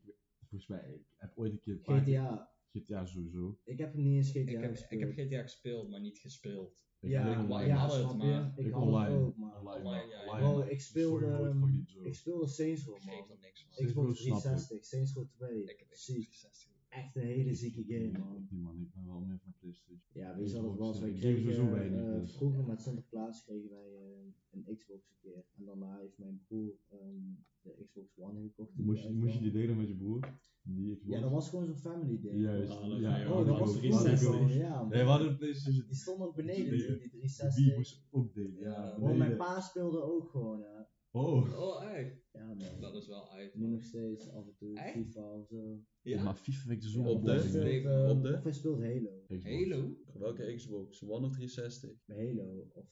volgens mij, ik heb ooit een keer- GTA. GTA sowieso. Ik heb niet eens GTA Ik heb, gespeeld. ik heb GTA gespeeld, maar niet gespeeld. Ik ja, heb online ja, had het, snap je? maar- Ik Ik had het online. ook, maar... Online, Online, ja, online. Bro, ik speelde, ehm, zo. Ik speelde Saints Row, Ik man. niks Xbox ik. 360, Saints Row 2. Ik heb Ziek. Xbox 360. Echt een hele zieke game, man. Die man, ik ben wel meer van PlayStation. Ja, weet je wat het was? Wij kregen, sowieso weinig, eh, dus. vroeger met Sinterklaas kregen wij eh, een Xbox een keer. En daarna heeft mijn broer ehm, de Xbox One gekocht. Moest je, die moest je die delen met je broer? Die Xbox? Ja, dat was gewoon zo'n family ding. Juist. Ah, dat ja, ja, Oh, dat was hadden- de we hadden 360 ook- al, ja. man. Nee, we hadden een PlayStation. Die stond nog beneden, Die- die, die Die 360. moest ook delen. Ja, Bro, mijn pa speelde ook gewoon, ja. Oh. Oh, echt? Ja, man. Dat is wel uit. Nu nog steeds af en toe Echt? FIFA of zo. Ja? Maar FIFA vind ik zo Ja, Op of de- boring. op de- Of hij speelt Halo. Xbox. Halo? Welke Xbox? One of 360? Halo. Of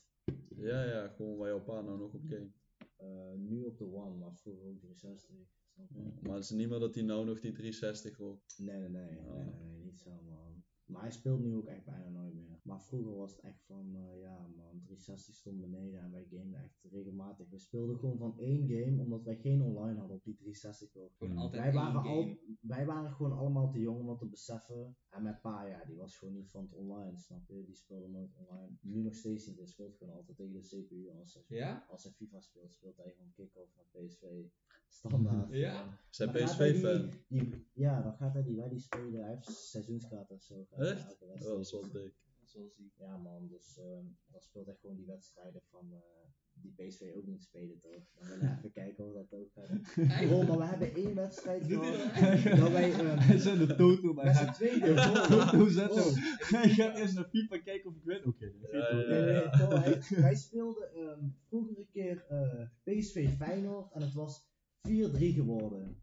Ja, ja, gewoon waar jouw pa nou nog op game. eh, nu op de One, maar vroeger ook 360. Snap je? Maar het is niet meer dat hij nou nog die 360 wil. Nee, nee, nee, nee, nee, nee, niet zo man. Maar hij speelt nu ook echt bijna nooit meer. Maar vroeger was het echt van, eh, ja man, 360 stond beneden en wij gameden echt regelmatig. We speelden gewoon van één game, omdat wij geen online hadden op die 360 toch. Gewoon Mm. altijd Wij waren, al, wij waren gewoon allemaal te jong om dat te beseffen. En mijn pa, ja, die was gewoon niet van het online, snap je? Die speelde nooit online. Nu nog steeds niet, hij speelt gewoon altijd tegen de CPU. Als hij, Ja? als hij FIFA speelt, speelt hij gewoon kick-off naar PSV. Standaard. Ja? Zijn Dan gaat hij PSV-fan? Ja, dan gaat hij die weddy spelen. Hij heeft seizoenskaart en zo. Echt? Oh, dat is wel dik. Dat is wel ziek. Ja man, dus ehm, dan speelt hij gewoon die wedstrijden van eh, die PSV ook moet spelen toch. Dan willen *laughs* we even kijken hoe dat ook gaat. Bro, maar we hebben één wedstrijd gehad. dat wij ehm, *laughs* Hij zet de toto, maar hij tweede. toto zetten. Oh. Hij gaat eerst naar FIFA kijken of ik win. Oké, hij- wij speelden ehm, vroeger een keer eh, PSV Feyenoord en het was 4-3 geworden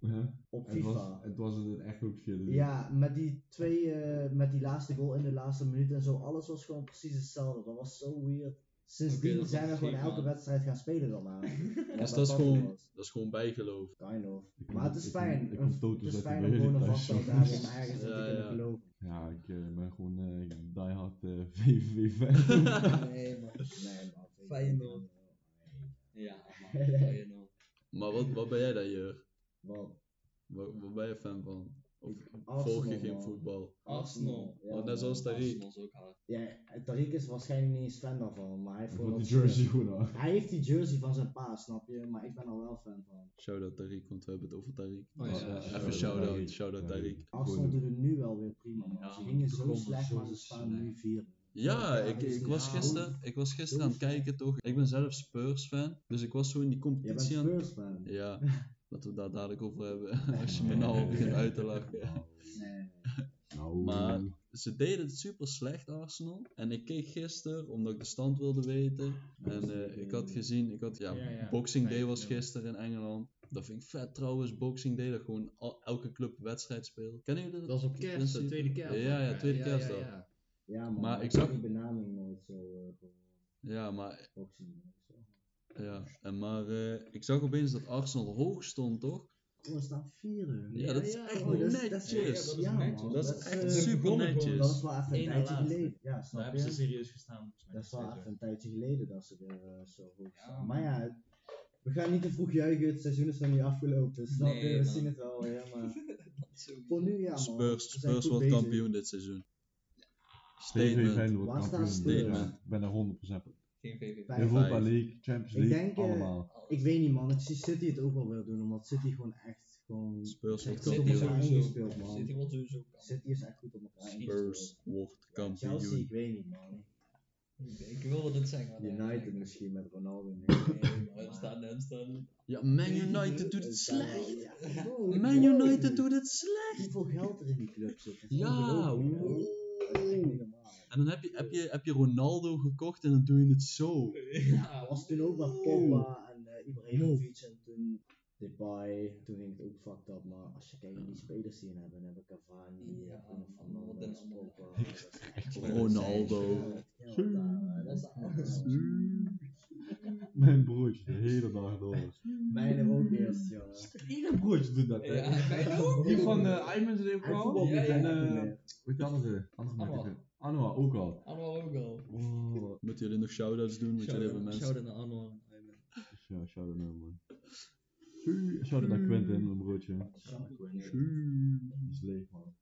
op Het was, FIFA. het was het echt ook via de Ja, met die twee, eh, met die laatste goal in de laatste minuut en zo, alles was gewoon precies hetzelfde. Dat was zo weird. Sindsdien is zijn we gewoon elke man. wedstrijd gaan spelen daarna. *laughs* Dus dat is gewoon, dat is gewoon bijgeloof. Kind of. Ik Maar het is fijn. ik Het is fijn om gewoon een vaststand *laughs* te hebben om ergens in Ja, te kunnen ja. geloven. Ja, ik eh, ben gewoon eh diehard eh *laughs* VVV-fan. Nee, man. Nee, man. Feyenoord. Nee. Ja, man. Feyenoord. Maar wat, wat ben jij dan, Jur? Wat? Waar, waar ben je fan van? Of Arsenal, volg je geen man. voetbal? Arsenal. Ja, Want net man. zoals Tariq. Arsenal is ook hard. Ja, Tariq is waarschijnlijk niet eens fan daarvan, maar hij heeft gewoon die dat jersey gewoon af. Hij heeft die jersey van zijn pa, snap je? Maar ik ben er wel fan van. Shout-out Tariq, want we hebben het over Tariq. Oh, ja, ja, ja, even shout-out shout-out, Tariq. shout-out Ja, Tariq. Arsenal doet het nu wel weer prima, man. Ja, Ze gingen zo slecht, maar ze staan nu vierde. Ja, Ja, ik, is ik, was gisteren, ik was gisteren aan het kijken toch. Ik ben zelf Spurs fan, dus ik was zo in die competitie aan Spurs fan. Ja, *laughs* laten we daar dadelijk over hebben. *laughs* Als je me nou begint uit te lachen. Nee. Nou, *laughs* Maar ze deden het super slecht, Arsenal. En ik keek gisteren, omdat ik de stand wilde weten. En eh, ik had gezien, ik had, ja, Ja, ja. Boxing Day was gisteren in Engeland. Dat vind ik vet trouwens, Boxing Day, dat gewoon elke club een wedstrijd speelt. Kennen jullie dat? Dat was op kerst, de tweede kerst. Ja, ja, tweede kerstdag. Ja. Maar ik zag- die benaming nooit zo uh, Ja, maar, Boxing Day, zo. ja. En maar eh, ik zag opeens dat Arsenal hoog stond, toch? Oh, we staan vierde. Ja, dat is ja, echt Oh, dat is- netjes. dat is ja, netjes. Dat is echt eh, super netjes. Dat is wel even een tijdje geleden. Ja, Daar snap hebben ze je? serieus gestaan. Dat is wel even een tijdje geleden dat ze weer eh, zo hoog Ja, staan. Maar ja, we gaan niet te vroeg juichen. Het seizoen is nog niet afgelopen. Snap Nee, je? We man. zien het wel. Ja, maar *laughs* voor nu ja, man. Spurs, Spurs wordt bezig. kampioen dit seizoen. Statement. Feyenoord Waar kampioen. staat Spurs? jaar. Ik ben er 100% Geen VVV. Vijf. Europa Vijf. League, Champions Ik League, denk, eh, allemaal. Ik weet niet man, ik zie City het ook wel willen doen, omdat City gewoon echt gewoon... Spurs wordt City City kampioen. wel sowieso. ingespeeld man. City wordt sowieso kampioen. City is echt goed op elkaar Spurs ingespeeld. wordt Chelsea, kampioen. ik weet niet man. Ik wilde het zeggen. maar- United misschien met Ronaldo. Nee, Nee, maar hem staan, hem staan. Ja, Man United doet het slecht. Ja, bro, Man United doet het slecht. Hoeveel geld er in die club zit. dat is Ja, ongelooflijk, wow. En dan heb je, heb, je, heb je Ronaldo gekocht en dan doe je het zo. Ja, was toen ook met Pogba en eh Ibrahimovic en toen Depay. Toen ging het ook fucked up, maar als je kijkt naar die spelers die hebben, dan hebben Cavani, Ja, ja, een Pogba. Ronaldo. Mijn broertje, de hele dag door. Mijn er ook eerst, jongen. Ieder broertje doet dat, hè? Ja, ook. Die van uh, Ayman zit ook Hij al. voetbalt Ja, ja. eh. Hoe heet de andere? andere Moeten jullie nog shout-outs doen? Want jullie hebben mensen. Shout-out naar Anwar. Ayman. ja, shout-out naar man. Shout-out naar Quentin, mijn broertje. Die is leeg, man.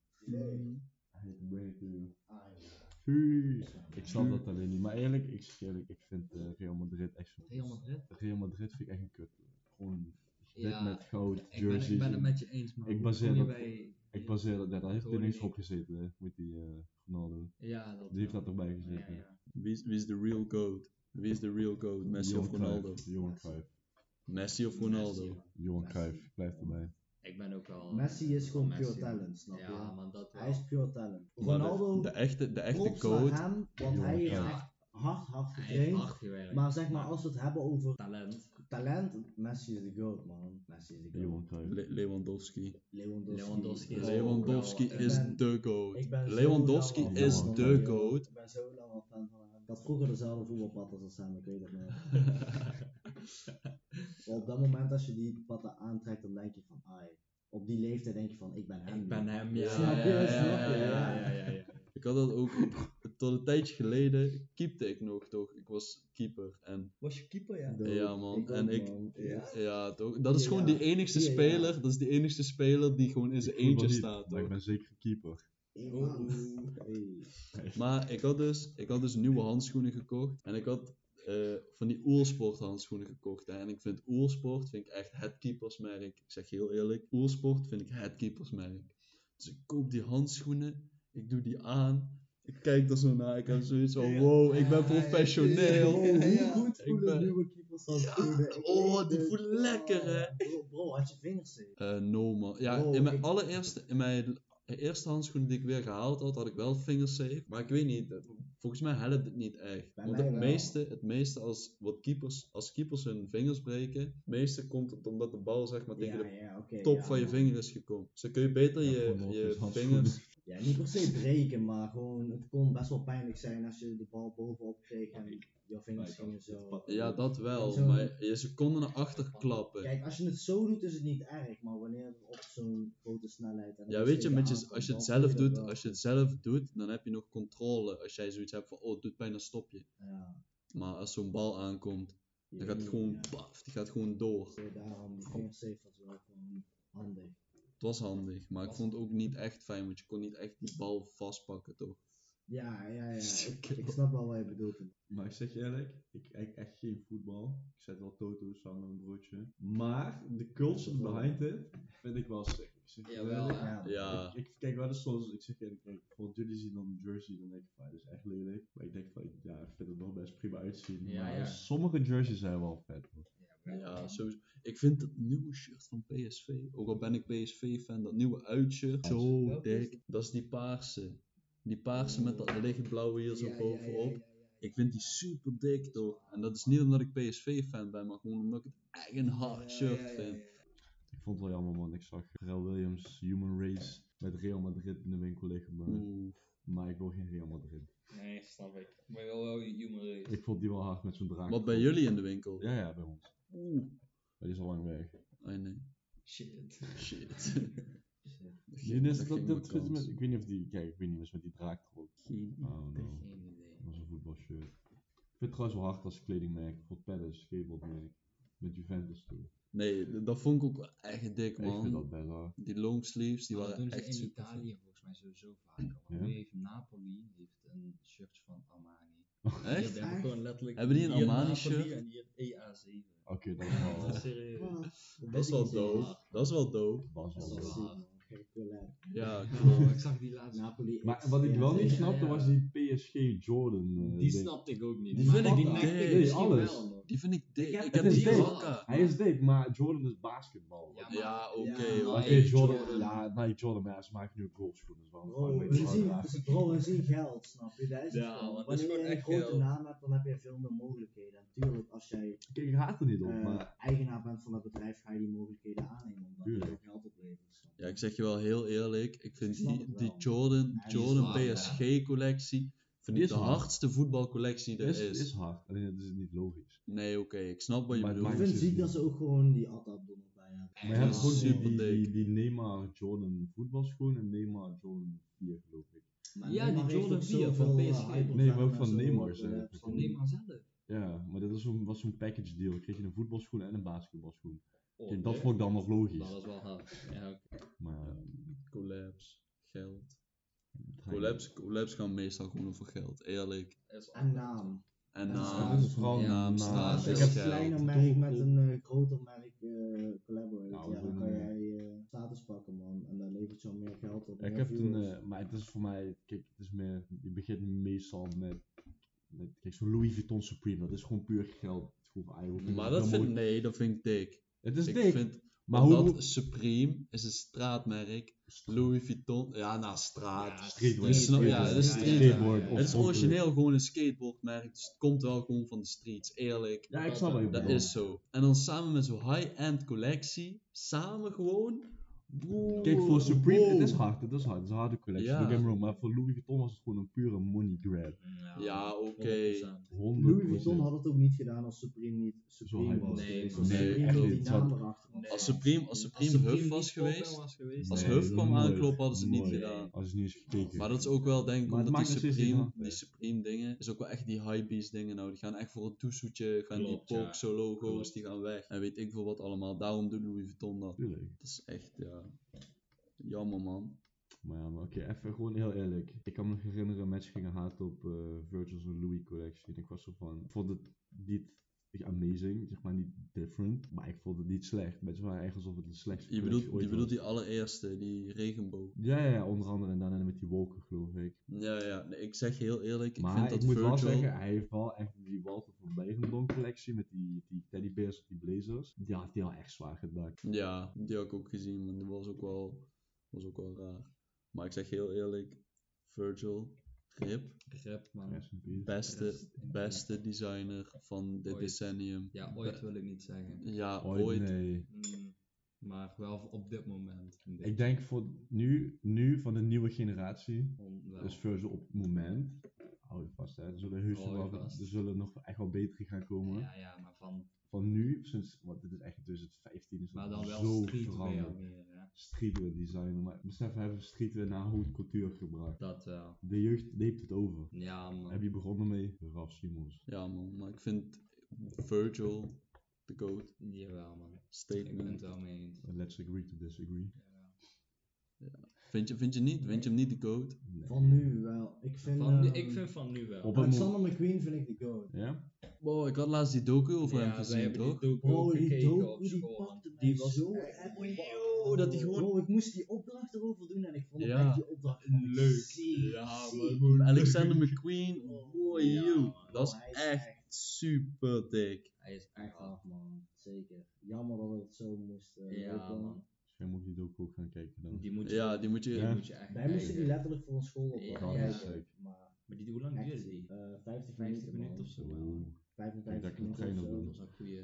To you. Ik snap dat alleen niet, maar eerlijk, ik zeg eerlijk, ik vind eh, Real Madrid echt zo. Real Madrid? Real Madrid vind ik echt een kut. Gewoon wit Ja, met goud, Ik ben, jerseys. ik ben het met je eens, man. Ik baseer dat- bij... Ik baseer dat, ja, daar heeft er Gewoon niks niet. op gezeten, hè, met die eh Ronaldo. Ja, dat Die heeft wel. dat erbij Ja, gezeten. ja. Wie is, wie is de real goat? Wie is de real goat? Messi of Ronaldo? Cruijff, Johan Cruijff. Messi of Ronaldo? Johan Cruijff, blijft erbij. Ik ben ook wel... Messi is gewoon Messi, pure talent, snap je? Ja, man, dat wel. Hij is pure talent. Ronaldo, de, de echte, de echte goat. hem, want Johan hij heeft echt hard, hard Hij heeft getraind. hard gewerkt. Maar zeg maar, als we het hebben over Talent. Talent, Messi is de goat, man. Messi is de goat. Le- Lewandowski. Lewandowski. Lewandowski is- Lewandowski ben- de goat. Lewandowski is de goat. Ik ben zo lang al fan van hem. Ik had vroeger dezelfde voetbalpatas als hem, ik weet het nog. *laughs* Maar op dat moment als je die patta aantrekt, dan denk je van, ai. Op die leeftijd denk je van, ik ben hem. Ik ben hem, ja. Snap je, ja, ja, snap je, ja. Ik had dat ook, tot een tijdje geleden, keepte ik nog toch. Ik was keeper. En Was je keeper, ja? Ja, man. En ik- man. Ja. ja, toch. Dat is Ja, gewoon die enigste ja, ja. speler. Dat is die enigste speler die gewoon in zijn eentje niet, staat. Maar ik ben zeker keeper. Hey. Maar ik had dus, ik had dus nieuwe handschoenen gekocht. En ik had eh, van die Oersport handschoenen gekocht. Hè. En ik vind Oersport vind ik echt het keepersmerk. Ik zeg heel eerlijk, Oersport vind ik het keepersmerk. Dus ik koop die handschoenen. Ik doe die aan. Ik kijk er zo naar. Ik heb zoiets van, wow, ik ben professioneel. Hoe goed Ik voelen ben- nieuwe keepers als schoenen? oh, die voelen lekker, hè? Bro, bro, had je vingers zeker? Eh, no man. Ja, in mijn ik- allereerste, in mijn eerste handschoenen die ik weer gehaald had, had ik wel fingersafe. Maar ik weet niet, volgens mij helpt het niet echt. Bij Want het wel. meeste, het meeste als, wat keepers, als keepers hun vingers breken, het meeste komt het omdat de bal zeg maar tegen Ja, de ja, top ja, van je vinger is gekomen. Dus dan kun je beter Ja, je, je vingers... Ja, niet per se breken, maar gewoon, het kon best wel pijnlijk zijn als je de bal bovenop kreeg en je vingers gingen zo. Ja, dat wel, Zo- maar je seconden naar achter klappen. Kijk, als je het zo doet is het niet erg, maar wanneer het op zo'n grote snelheid en Ja, dan weet je, met je, als je het dan zelf je doet, als je het zelf doet, dan heb je nog controle. Als jij zoiets hebt van, oh, het doet bijna stopje. Ja, Maar als zo'n bal aankomt, je dan gaat het gewoon, ja. die gaat gewoon door. Daarom, die vingersafe was wel gewoon handig. Het was handig, maar ik vond het ook niet echt fijn, want je kon niet echt die bal vastpakken, toch? Ja, ja, ja. *laughs* Ik, ik snap wel wat je bedoelt. Maar ik zeg je eerlijk, ik kijk echt geen voetbal. Ik zet wel Toto's aan mijn broodje. Maar de culture behind it vind ik wel sick. Ik zeg Jawel, eerlijk, Ja, Ja, Ik, ik kijk wel eens soms, ik zeg eerlijk, kijk, bijvoorbeeld jullie zien dan een jersey, dan denk ik van, "Ah, dit is echt lelijk. Maar ik denk van, ja, ik vind het nog best prima uitzien. Ja, maar ja. sommige jerseys zijn wel vet. hoor. Ja, sowieso. Ik vind het nieuwe shirt van PSV, ook al ben ik PSV-fan, dat nieuwe uitshirt, zo Welke is dik. Dat is die paarse. Die paarse met dat lichtblauwe hier zo bovenop. ja, ja, ja. Ik vind die super dik, toch? En dat is niet omdat ik PSV-fan ben, maar gewoon omdat ik het echt een hard shirt vind. Ik vond het wel jammer man, ik zag Pharrell Williams, Human Race, met Real Madrid in de winkel liggen. Maar, maar ik wil geen Real Madrid. Nee, snap ik. Maar wel wel humor race. Ik vond die wel hard met zo'n draak. Wat bij jullie in de winkel? Ja, ja, bij ons. Oeh. Die is al lang weg. Oh nee. Shit. Shit. *laughs* Dat Die is, dat dat, dat, wel met, ik weet niet of die, kijk, ik weet niet of ze met die draak erop. Geen Oh idee. no, Geen idee. dat was een voetbalshirt. Ik vind het trouwens wel hard als kledingmerk, bijvoorbeeld Palace, skateboardmerk, met Juventus toe. Nee, dat vond ik ook wel echt dik, Ik vind dat man. best hard. Die longsleeves, die dat waren doen ze echt in super. Italië volgens mij sowieso vaker. Want Ja? nu heeft Napoli heeft een shirt van Armani. Die Echt? hebben gewoon letterlijk Hebben die een hier Armani Napoli shirt? En hier EA7. Oké, dat is wel... Serieus. Dat is wel dope. Dat is wel dope. Dat is wel. Ja, Oh, ik zag die laatste. Napoli. Maar wat ik wel niet snapte was die PSG Jordan. eh, Die snapte ik ook niet. Die vind ik ik Nee, alles. Die vind ik dik. Ik heb- die. Hij is dik, maar Jordan is basketbal. Ja, Ja, oké. Nee, Jordan, Jordan. ja, nee, Jordan, maar ze maken nu een golfschoen, dus wel een Bro, een we zien, we zien geld, snap je? Dat is Ja, Wanneer je een echt grote geld. naam hebt, dan heb je veel meer mogelijkheden. En tuurlijk, als jij Kijk, ik haat er niet op, eh, maar eigenaar bent van dat bedrijf, ga je die mogelijkheden aannemen. Omdat het geld oplevert. Ja, ik zeg je wel heel eerlijk. Ik vind die, die. Jordan, Ja, die is Jordan waar, ik is de hard. hardste voetbalcollectie die het er is, is. is hard, alleen het is niet logisch. Nee, oké, ik snap wat je Maar het Ik bedoelt. maakt- vind het ziek dat ze ook gewoon die Atta doen bij hebben. Maar je hebt gewoon die, super die, die, dik. die Neymar Jordan voetbalschoen en Neymar Jordan 4 geloof ik. Maar Ja, Neymar die Jordan ook 4 van eh, PSG. op Nee, maar ook van Neymar eh, zelf. van Neymar zelf. Ja, maar dat was zo'n was zo'n package deal. Kreeg je een voetbalschoen en een basketbalschoen. Oh, dat vond ik dan nog logisch. Dat was wel hard. Ja, oké. Maar ja, Collabs, geld. Collabs, collabs gaan meestal gewoon over geld, eerlijk. En naam. En naam, vooral Ja, naam, Ik je heb een kleiner merk met een eh, groter merk eh collaborate, Nou, ja, dan kan jij eh, status pakken man. En dan levert zo meer geld op. Ik heb een, eh, maar het is voor mij, kijk, het is meer, je begint meestal met, met kijk, zo'n Louis Vuitton Supreme, dat is gewoon puur geld. Je Maar dat vind, nee, dat vind ik dik. Het is ik dik, vind, maar hoe, omdat hoe- Supreme is een straatmerk. Louis Vuitton, ja, nou, straat. streetwear, Dus ja, streetwear, het is skateboard, streetwear. Het is oorspronkelijk. origineel gewoon een skateboardmerk, dus het komt wel gewoon van de streets, eerlijk. Ja, ik snap wat je Dat is zo. En dan samen met zo'n high-end collectie, samen gewoon. Kijk, voor Supreme, wow. het is hard, het is hard, het is een harde collectie, Ja. don't get me wrong, maar voor Louis Vuitton was het gewoon een pure money grab. Ja, oké. 100%. 100%. Louis Vuitton had het ook niet gedaan als Supreme niet Supreme was. geweest. Nee, Als nee, Supreme echt niet. Als Supreme, als Supreme, Als Huff was geweest, was geweest, als Nee, Huff kwam aankloppen hadden ze het niet gedaan. Als je niet eens gekeken. Maar dat is ook wel denk ik omdat die Supreme, die Supreme dingen, is ook wel echt die hypebeast dingen nou. Die gaan echt voor een toesoetje, gaan Klopt, die ja. Poxo logo's, Klopt. die gaan weg. En weet ik veel wat allemaal. Daarom doet Louis Vuitton dat. Tuurlijk. Dat is echt, ja, jammer man. Maar ja, maar oké, even gewoon heel eerlijk. Ik kan me herinneren, match gingen haat op eh Virgil's Louis collectie. En ik was zo van, vond het niet amazing, zeg maar niet different, maar ik vond het niet slecht. Mensen waren echt alsof het de slechtste Je bedoelt, je bedoelt die allereerste, die regenboog. Ja, ja, ja, onder andere en daarna met die wolken geloof ik. Ja, ja, nee, ik zeg je heel eerlijk, ik vind ik dat moet Virgil... wel zeggen, hij heeft wel echt die Walter van Bijgenbloem collectie met die, die teddybears die blazers. Die had hij al echt zwaar gedaan. Ja, die had ik ook gezien, maar die was ook wel, was ook wel raar. Maar ik zeg heel eerlijk, Virgil, Rip, Grip, man. Beste, beste designer van dit Ooit. decennium. Ja, ooit wil ik niet zeggen. Ja, Ooit, ooit. nee. Mm, maar wel op dit moment. dit- Ik denk voor nu, nu van de nieuwe generatie. Dus Virgil op het moment, hou je vast hè, er zullen heus wel, er zullen nog echt wel betere gaan komen. Ja, ja, maar van. Van nu, sinds, want dit is echt in 2015 is Maar dan wel zo streetwear meer. Streetwear design, maar besef, we hebben streetwear naar haute cultuur gebracht. Dat wel. De jeugd neemt het over. Ja, man. Heb je begonnen mee? Ralf Simons. Ja man, maar ik vind Virgil, de GOAT, Jawel, man. Ik ben het statement. wel mee eens. Let's agree to disagree. Vind je, vind je niet? Vind je hem niet de GOAT? Nee. Van nu wel. Ik vind, Van nu, ehm, ik vind van nu wel. Op Alexander McQueen vind ik de goat. Ja? Wow, ik had laatst die docu over hem ja, gezien, toch? die docu Bro, ook die op die school. pakte mij Die was zo epic. Dat die gewoon- Bro, ik moest die opdracht erover doen en ik vond Ja. echt die opdracht gewoon Leuk. ziek, Ja, ziek. Alexander McQueen, boy, Ja, you. Dat is echt echt- super dik. Hij is Echt hard man, zeker. Jammer dat het zo moest eh, Ja, lopen. man. Jij moet die docu ook gaan kijken dan. Die moet je, Ja, die moet je... die Ja. moet je echt Wij moesten die letterlijk voor een school op Ja, kijken, dat is leuk. maar Maar die, hoe lang duurde die? Eh, 50, 50 minuten, minuten of zo. Oeh. wel. Ik 55 denk dat minuten ik of nog zo. geen Dat was een goede.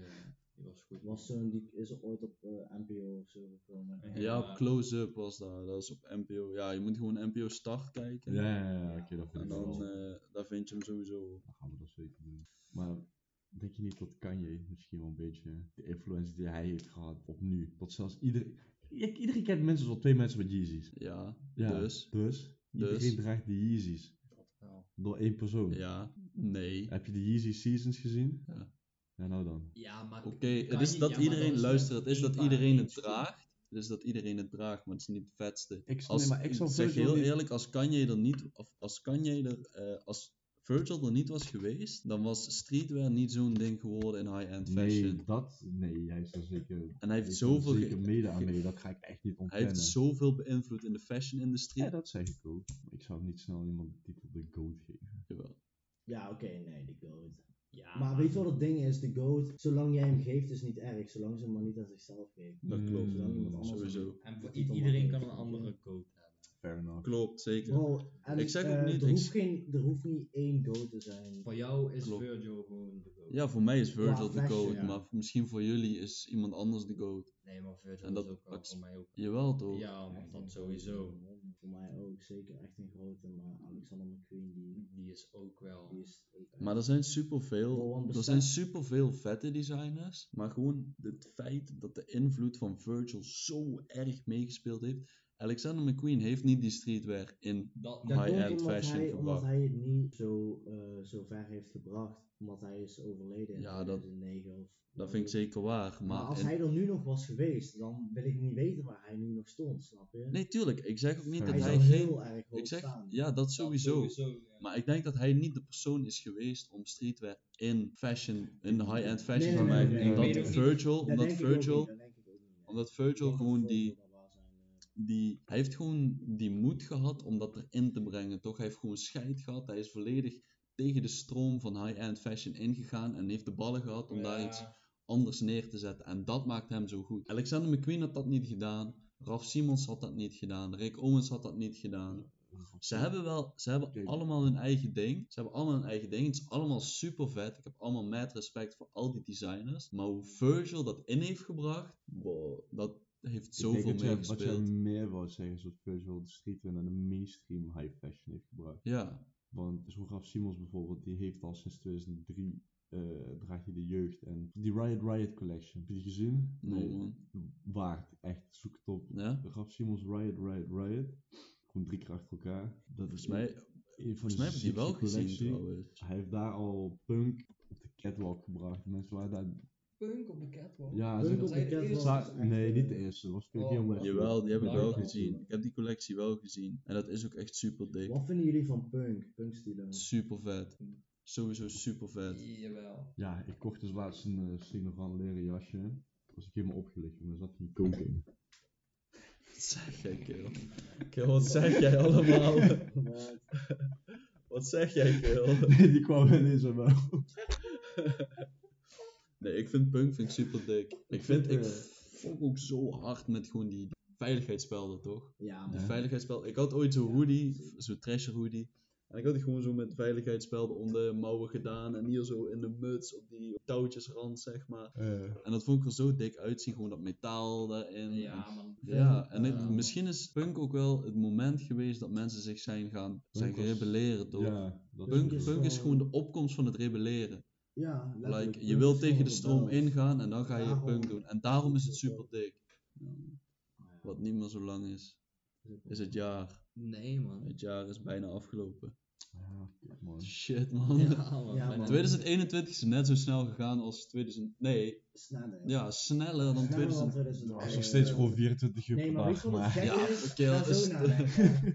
Die was goed. Was zo'n, die is er ooit op eh, NPO of zo gekomen. Ja. Ja, op Close-Up was dat. Dat is op NPO. Ja, je moet gewoon NPO Start kijken. Ja, ja, ja, oké, dat vind En ik dan, wel. eh daar vind je hem sowieso. Dan gaan we dat zeker doen. Maar denk je niet dat Kanye misschien wel een beetje de influence die hij heeft gehad op nu, dat zelfs iedereen... Iedereen kent mensen zoals twee mensen met Yeezys. Ja, Ja, dus. Dus, Dus. iedereen draagt die Yeezys. Dat wel. Door één persoon. Ja, nee. Heb je de Yeezy Seasons gezien? Ja. Ja, nou dan. Ja, maar. Oké, het is je- dat ja, iedereen, dat is luister, met het is dat iedereen het draagt. Het is dat iedereen het draagt, maar het is niet het vetste. Ik, Als, nee, maar ik zou zeg heel niet- eerlijk, als Kanye er niet, of als Kanye er, eh, als Virgil er niet was geweest, dan was streetwear niet zo'n ding geworden in high-end fashion. Nee, dat, nee, hij is er zeker, En hij heeft zoveel, zeker mede aan mee, dat ga ik echt niet hij ontkennen. heeft zoveel beïnvloed in de fashion-industrie. Ja, dat zeg ik ook. Maar ik zou niet snel iemand de titel de GOAT geven. Jawel. Ja, oké, nee, de GOAT. Ja, Maar weet je wat het ding is? De GOAT, zolang jij hem geeft is niet erg, zolang ze hem maar niet aan zichzelf geeft. Dat klopt. Zolang iemand anders Sowieso. En voor iedereen kan een andere code hebben. Fair enough. Klopt, zeker. Bro, en, Ik zeg ook eh, niet, Er ik- hoeft, geen, er hoeft niet één GOAT te zijn. Voor jou is Klopt. Virgil gewoon de GOAT. Ja, voor mij is Virgil de GOAT, ja. maar misschien voor jullie is iemand anders de GOAT. Nee, maar Virgil En dat is ook wel voor mij ook. Jawel toch? Ja, man, dat sowieso. Voor mij ook, zeker echt een grote, maar Alexander McQueen, die, Die is ook wel. die is ook Maar er zijn superveel, er zijn superveel vette designers, maar gewoon het feit dat de invloed van Virgil zo erg meegespeeld heeft. Alexander McQueen heeft niet die streetwear in Dat, Dat high-end komt omdat fashion hij, omdat gebracht. hij het niet zo, eh, zo ver heeft gebracht, omdat hij is overleden in Ja, dat- 2009 of Dat vind ik zeker waar, Maar, maar... als in- hij er nu nog was geweest, dan wil ik niet weten waar hij nu nog stond, snap je? Nee, tuurlijk, ik zeg ook niet dat hij hij geen... heel erg hoog Ik zeg, staan. ja, dat dat sowieso. ja. Maar ik denk dat hij niet de persoon is geweest om streetwear in fashion, in de high-end fashion te nee, maken. nee, omdat. Virgil, Dat omdat Virgil, dat omdat Virgil dat gewoon die, dat wel zijn, eh, die, hij heeft gewoon die moed gehad om dat erin te brengen, toch? Hij heeft gewoon scheid gehad, hij is volledig tegen de stroom van high-end fashion ingegaan en heeft de ballen gehad om daar iets anders neer te zetten. En dat maakt hem zo goed. Alexander McQueen had dat niet gedaan, Ralph Simons had dat niet gedaan, Rick Owens had dat niet gedaan. Ze hebben wel, ze hebben allemaal hun eigen ding. Ze hebben allemaal hun eigen ding. Het is allemaal super vet. Ik heb allemaal mad respect voor al die designers. Maar hoe Virgil dat in heeft gebracht, wow, dat heeft Ik zoveel denk dat jij, wat jij meer wou zeggen, is dat Virgil de streetwear naar de mainstream high fashion heeft gebracht. Ja, Want zo'n Graf Simons bijvoorbeeld, die heeft al sinds 2003 eh, draagt hij de jeugd. En die Riot Riot Collection, heb je die gezien? nee man. Waard, echt, zoek het op. Ja? De Graf Simons Riot Riot Riot. Gewoon drie keer achter elkaar. Dat Volgens mij, een volgens mij heb ik die wel gezien trouwens. Hij heeft daar al punk op de catwalk gebracht. Mensen waren daar... Punk op de catwalk. Ja, Punk op de catwalk nee, niet de eerste. Dat was Oh, Vivian Westwood. Jawel, die heb ik wel ja. gezien. Ik heb die collectie wel gezien. En dat is ook echt super dik. Wat vinden jullie van punk, punkstilen? Super vet. Sowieso super vet. Jawel. Ja, ik kocht dus laatst een uh, Sigma van leren jasje. Toen was ik helemaal opgelicht, maar er zat geen kook in. Wat zeg jij, Kill? Kill, wat zeg jij allemaal? *laughs* wat zeg jij? Nee, die kwam ineens er wel. *laughs* Nee, ik vind punk vind ik super dik. Ik vind, ik fok ook zo hard met gewoon die veiligheidsspelden, toch? Ja, Die man. veiligheidsspel. Ik had ooit zo'n hoodie, zo'n trasher hoodie. En ik had die gewoon zo met veiligheidsspelden om de mouwen gedaan. En hier zo in de muts op die touwtjesrand, zeg maar. En dat vond ik er zo dik uitzien, gewoon dat metaal daarin. Ja, man. ja, en ik- misschien is punk ook wel het moment geweest dat mensen zich zijn gaan zijn rebelleren, toch? Ja, dat Punk, is punk is gewoon de opkomst van het rebelleren. Ja. Like, je wilt tegen de stroom ingaan en dan ga je Daarom- punk doen. En daarom is het super dik. Ja. Wat niet meer zo lang is, is het jaar. Nee, man. Het jaar is bijna afgelopen. Ja, man. Shit man. Ja, man. *laughs* Ja, bijna. man. 2021 is net zo snel gegaan als 2000. Nee, Sneller. ja, sneller dan Sneller 2000. dan 2000. Het is nog steeds gewoon 24 uur Nee, per dag, je maar... Ja, is? oké, dat is-.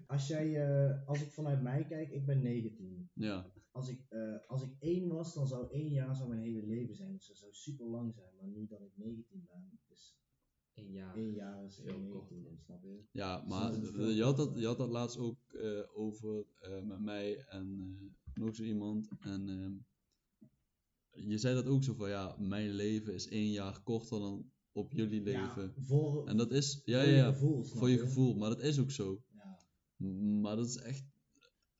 Als jij, eh, als ik vanuit mij kijk, ik ben 19. Ja, Als ik, eh, als ik 1 was, dan zou 1 jaar zou mijn hele leven zijn. Dus dat zou super lang zijn. Maar nu dat ik 19 ben, is Een jaar. 1 jaar is Heel 1 kort. 19, snap je? ja maar eh, veel je, had dat, je had dat laatst ook eh, over eh, met mij en eh, nog zo iemand. En ehm, je zei dat ook zo van ja, mijn leven is één jaar korter dan op jullie leven. Ja, voor, En dat is, ja, voor ja, je ja, gevoel, voor je gevoel, maar dat is ook zo. Ja. Maar dat is echt,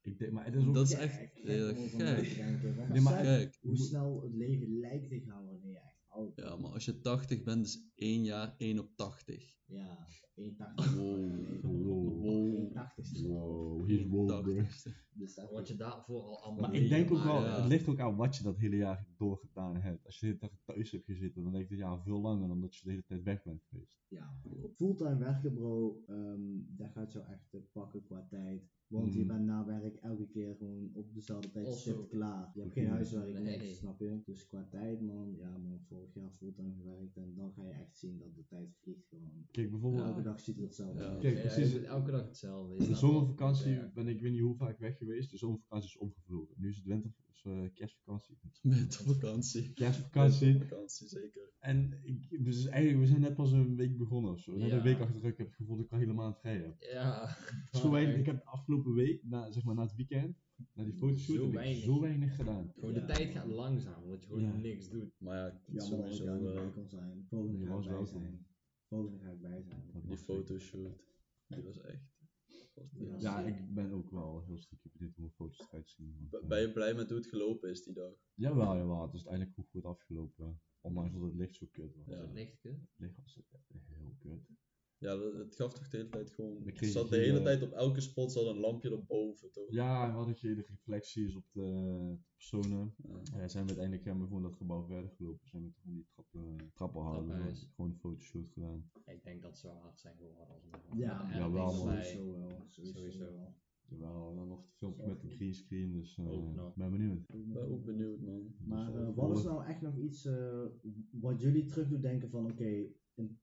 Ik denk, maar het is ook... dat is Gek, echt gek eh, gek. Want Nee, maar besef Gek. hoe snel het leven lijkt te gaan wanneer je echt oud bent. Ja, maar als je 80 bent, is één jaar 1 op 80. Ja, 81. Wow. Wow. Wow. 81ste. Wow, bro. 80ste. Dus dat Wat je daarvoor al allemaal Maar ik denk ook wel, ja. het ligt ook aan wat je dat hele jaar doorgedaan hebt. Als je de hele tijd thuis hebt gezeten, dan denk ik ja, veel langer dan dat je de hele tijd weg bent geweest. Ja, fulltime werken bro, ehm, dat gaat jou echt eh, pakken qua tijd. Want je Mhm. bent na werk elke keer gewoon op dezelfde tijd Also- klaar. Je hebt geen huiswerk, Nee. niks, snap je? Dus qua tijd man, ja man, vorig jaar fulltime gewerkt en dan ga je echt zien dat de tijd vliegt gewoon. Kijk, bijvoorbeeld, Elke dag ziet er hetzelfde Ja. uit. Kijk, precies. elke dag hetzelfde. In de zomervakantie ja. ben ik, ik weet niet hoe vaak weg geweest. de zomervakantie is omgevlogen. Nu is het winter, is, eh, kerstvakantie. Met vakantie. Kerstvakantie. Vakantie, zeker. En ik, we, zijn eigenlijk, we zijn net pas een week begonnen of zo. Net Ja. een week achter de rug. Ik heb het gevoel dat ik al helemaal vrij heb. Ja. Ik heb de afgelopen week, na, zeg maar na het weekend, na die fotoshoot, Zo heb ik weinig. zo weinig gedaan. Gewoon Ja. de tijd gaat langzaam, omdat je gewoon Ja. niks doet. Maar ja, het is Jammer dat ik daar niet sowieso bij eh, kon zijn. Volgende Je ga ik was bij welkom. zijn. Volgende ga ik bij zijn. Dat die fotoshoot. Die was echt. Was Ja. Ja, ik ben ook wel heel stiekem benieuwd hoe mijn foto's eruit zien. want, eh, Ben je blij met hoe het gelopen is die dag? Jawel, jawel. Het is uiteindelijk goed, goed afgelopen. Ondanks dat het licht zo kut was. Ja. Dat is licht, hè? Het licht was echt heel kut. Ja, dat- het gaf toch de hele tijd gewoon. Het kregen zat de hele eh, tijd op elke spot zat een lampje erboven, toch? Ja, en we hadden geen reflecties op de personen. Ja. Ja, zijn we uiteindelijk hebben we gewoon dat gebouw verder gelopen. Zijn we toch gewoon die trappen, trappen hadden. Trappenhuis. Gewoon een fotoshoot gedaan. Ik denk dat ze wel hard zijn geworden als Ja, Met ja, LED wel. Sowieso wel. Sowieso, Sowieso. wel. Jawel, dan nog het filmpje met een greenscreen. Dus eh Ook nog. ben benieuwd. Ik ben ook benieuwd, man. Maar Dus, eh, eh, wat is nou echt nog iets eh, wat jullie terug doen denken van oké, in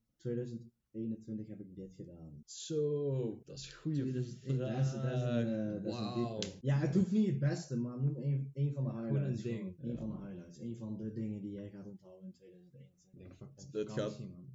2021 heb ik dit gedaan. Zo, dat is een goede 2001, dat is, dat is een, vraag. eh, dat is een. Ja, het hoeft niet het beste, maar noem een, een van de een highlights. gewoon. Een Ja. van de highlights. Een van de dingen die jij gaat onthouden in 2021. Ik denk Dat vakantie, man.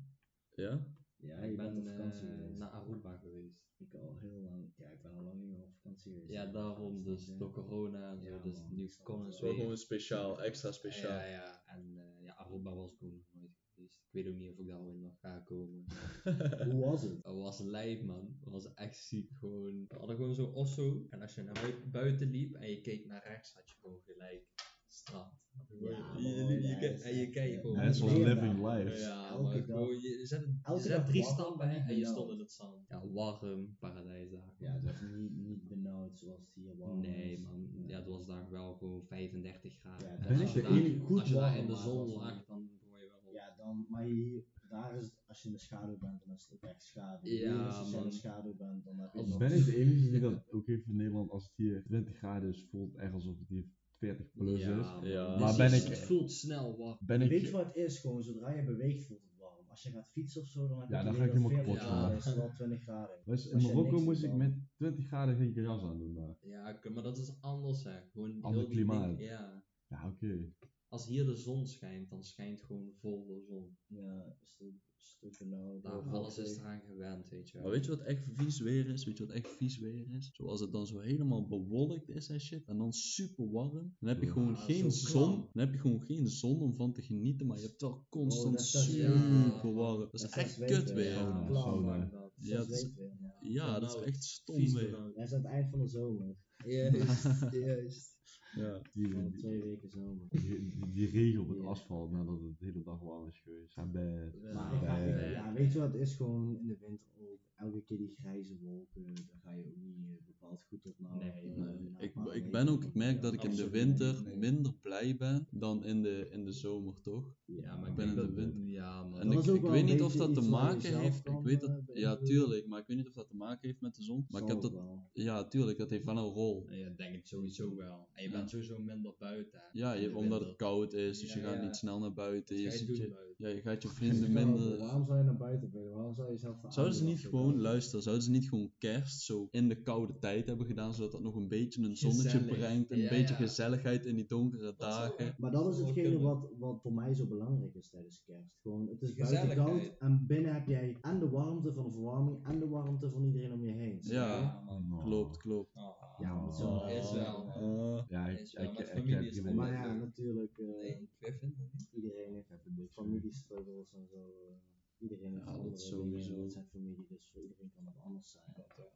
Ja? Ja, ik je ben bent op vakantie eh, geweest. naar Aruba geweest. Ik al heel lang, ja, ik ben al lang niet meer op vakantie geweest. Ja, daarom, dus door corona en zo, Ja, dus man, nu kon het weer. gewoon speciaal, extra speciaal. Ja, ja. En eh, ja, Aruba was ik ook nog nooit geweest. Ik weet ook niet of ik daar ooit nog ga komen. *laughs* Hoe was het? Dat was lijp, man. Dat was echt ziek. Gewoon, we hadden gewoon zo osso. En als je naar bui- buiten liep en je keek naar rechts, had je gewoon gelijk strand. Ja, man, je- je- en je kijkt gewoon. Het was living daar. life. Ja, Elke maar dag- gewoon, je zet, je elke zet dag drie en en je stond in het zand. Ja, warm, paradijsdag. Ja, het was niet, niet benauwd zoals het hier Nee, man. Ja, het was daar wel gewoon 35 graden. Ja, En als ik je daar, goed als je daar in de zon het lag, dan word je wel. Ja, dan, maar hier, daar is het, als je in de schaduw bent, dan is het ook echt schaduw. Ja, als je in de schaduw bent, dan heb je Als nog- Ben ik de enige die dat *laughs* ook heeft in Nederland als het hier 20 graden is, voelt het echt alsof het hier 40 plus is. man. Ja. Dus Maar het ben is- ik- Het voelt snel warm. Ben ik, Weet je wat het is? Gewoon, zodra je beweegt voelt het warm. Als je gaat fietsen of zo, dan heb je Ja, het dan ga ik helemaal 40 kapot graden is, terwijl 20 graden. Dus in Als je Marokko niks moest doet, ik dan- met 20 graden geen jas aan doen daar. Ja, oké, maar dat is anders hè. Gewoon Ander heel die klimaat. ding- ja. Ja, oké. Als hier de zon schijnt, dan schijnt gewoon vol de zon. Ja, een stuk, stuk benauwd. Nou, door alles is eraan gewend, weet je wel. Maar weet je wat echt vies weer is? Weet je wat echt vies weer is? Zoals het dan zo helemaal bewolkt is en shit. En dan super warm. Dan heb je Ja, gewoon geen klam. zon. Dan heb je gewoon geen zon om van te genieten. Maar je hebt wel constant dat is- dat is- super ja. warm. Dat is Dat is echt kut weer. ja. Ja. Dat- Ja, Dat is- je. dat is benauwd. echt stom weer. Wij zijn aan het eind van de zomer. Juist, *laughs* juist. Ja. Die, twee weken zomer. die, die, die regen op het Ja. asfalt nadat het de hele dag warm is geweest. Ik ga, Ja, ja, weet je wat het is? Gewoon in de winter ook. Elke keer die grijze wolken, daar ga je ook niet eh, bepaald goed op na. Nee, eh, Nee, ik, ik ben ook, ik merk dat ik in de winter minder blij ben dan in de, in de zomer, toch? Ja, maar Ik ben in de winter. Ja, man. En ik, ik weet niet of dat te maken heeft. Ik weet eh, dat, ja, tuurlijk, maar ik weet niet of dat te maken heeft met de zon. Maar ik heb dat, wel. ja, tuurlijk, dat heeft wel een rol. Ja, ik denk het sowieso wel. En je Ja. bent sowieso minder buiten. hè, Ja, je, omdat het koud is, dus je gaat ja. niet snel naar buiten. Je, je je, buiten? ja, je gaat je *laughs* vrienden maar minder. Waarom zou je naar buiten willen? Waarom zou je zelf de Zouden ze niet gewoon, luister, zouden ze niet gewoon kerst zo in de koude tijd hebben gedaan, zodat dat nog een beetje een zonnetje Gezellig. brengt, een Ja, beetje ja. gezelligheid in die donkere dagen. Maar dat is hetgene wat, wat voor mij zo belangrijk is tijdens kerst. Gewoon, het is buiten koud en binnen heb jij en de warmte van de verwarming en de warmte van iedereen om je heen. Ja, Oh. klopt, klopt. Oh, Ja, maar zo. Oh. Is wel. Ah, Ja, ik, Is wel, ik, ik, heb. Maar ja, natuurlijk, eh, Nee, ik vind het niet. iedereen heeft familiestruggles en zo. eh, iedereen heeft Ja, dat andere sowieso. zijn familie, dus voor iedereen kan het anders zijn.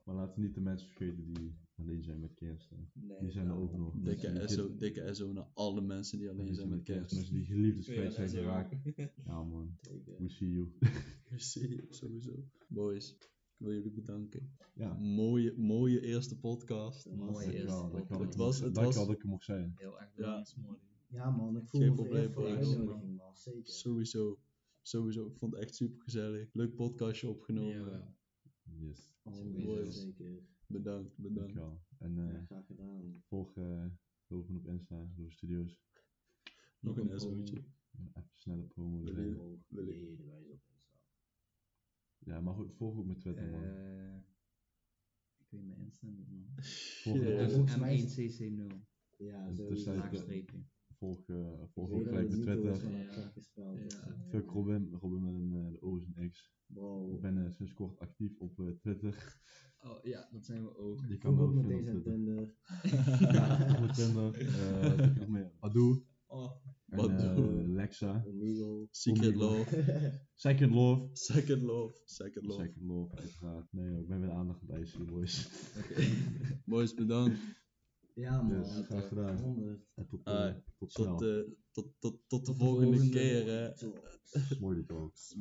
Maar laten we niet de mensen vergeten die alleen zijn met kerst. hè. Nee, Die zijn er ook nog. Dikke SO, dikke SO naar alle mensen die alleen zijn met kerst. Mensen die geliefdes Ja, kwijt zijn geraakt. Ja man, *laughs* we see you. *laughs* Zie, sowieso. Boys, ik wil jullie bedanken. Ja, Mooie, mooie eerste podcast. Mooi dankjewel. eerste podcast. dat Het ik was- het dankjewel was- dat ik er mocht zijn. Heel erg Ja. bedankt, man. Ja man, ik voel Geen me probleem, voor de uitnodiging, man. Zeker. Sowieso. Sowieso. Ik vond het echt super gezellig. Leuk podcastje opgenomen. Jawel. Yes, Boys. zeker. Bedankt, bedankt. dankjewel. En eh, Ja, graag gedaan. volg uh, Loven op Insta, Loven Studios. Nog een SO'tje. Even snelle promo. Wil erin. je- wil wijze op Insta. Ja, maar goed, volg ook mijn Twitter man. Eh, ik weet mijn Insta niet, man. Volg, dus, Volgens mij is- M1cc0. Ja, Dus zo. zijn- Laagstreepje. Volg, eh, volg ook gelijk niet Twitter. Ja. Ja. Fuck Robin, Robin met een eh, de O is een X. Ik ben eh, sinds kort actief op eh, Twitter. Oh ja, dat zijn we ook. Je kan ook met deze Twitter. Tinder. *laughs* Ja, op Tinder. eh, wat nog meer? Badoo. Oh, En Badoo. eh, Lexa. Omegle. Secret Omegle. Love. *laughs* Second Love. Second Love. Second Love. Second Love, uiteraard. Nee, ik ben weer aandacht aan het eisen, boys. Boys, bedankt. Ja man. Yes, graag gedaan. 100. En tot, eh, Ah, tot snel. Tot, eh, tot, tot, tot de de volgende volgende. keer, hè. Smordy talks.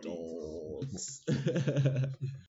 Talks. *laughs*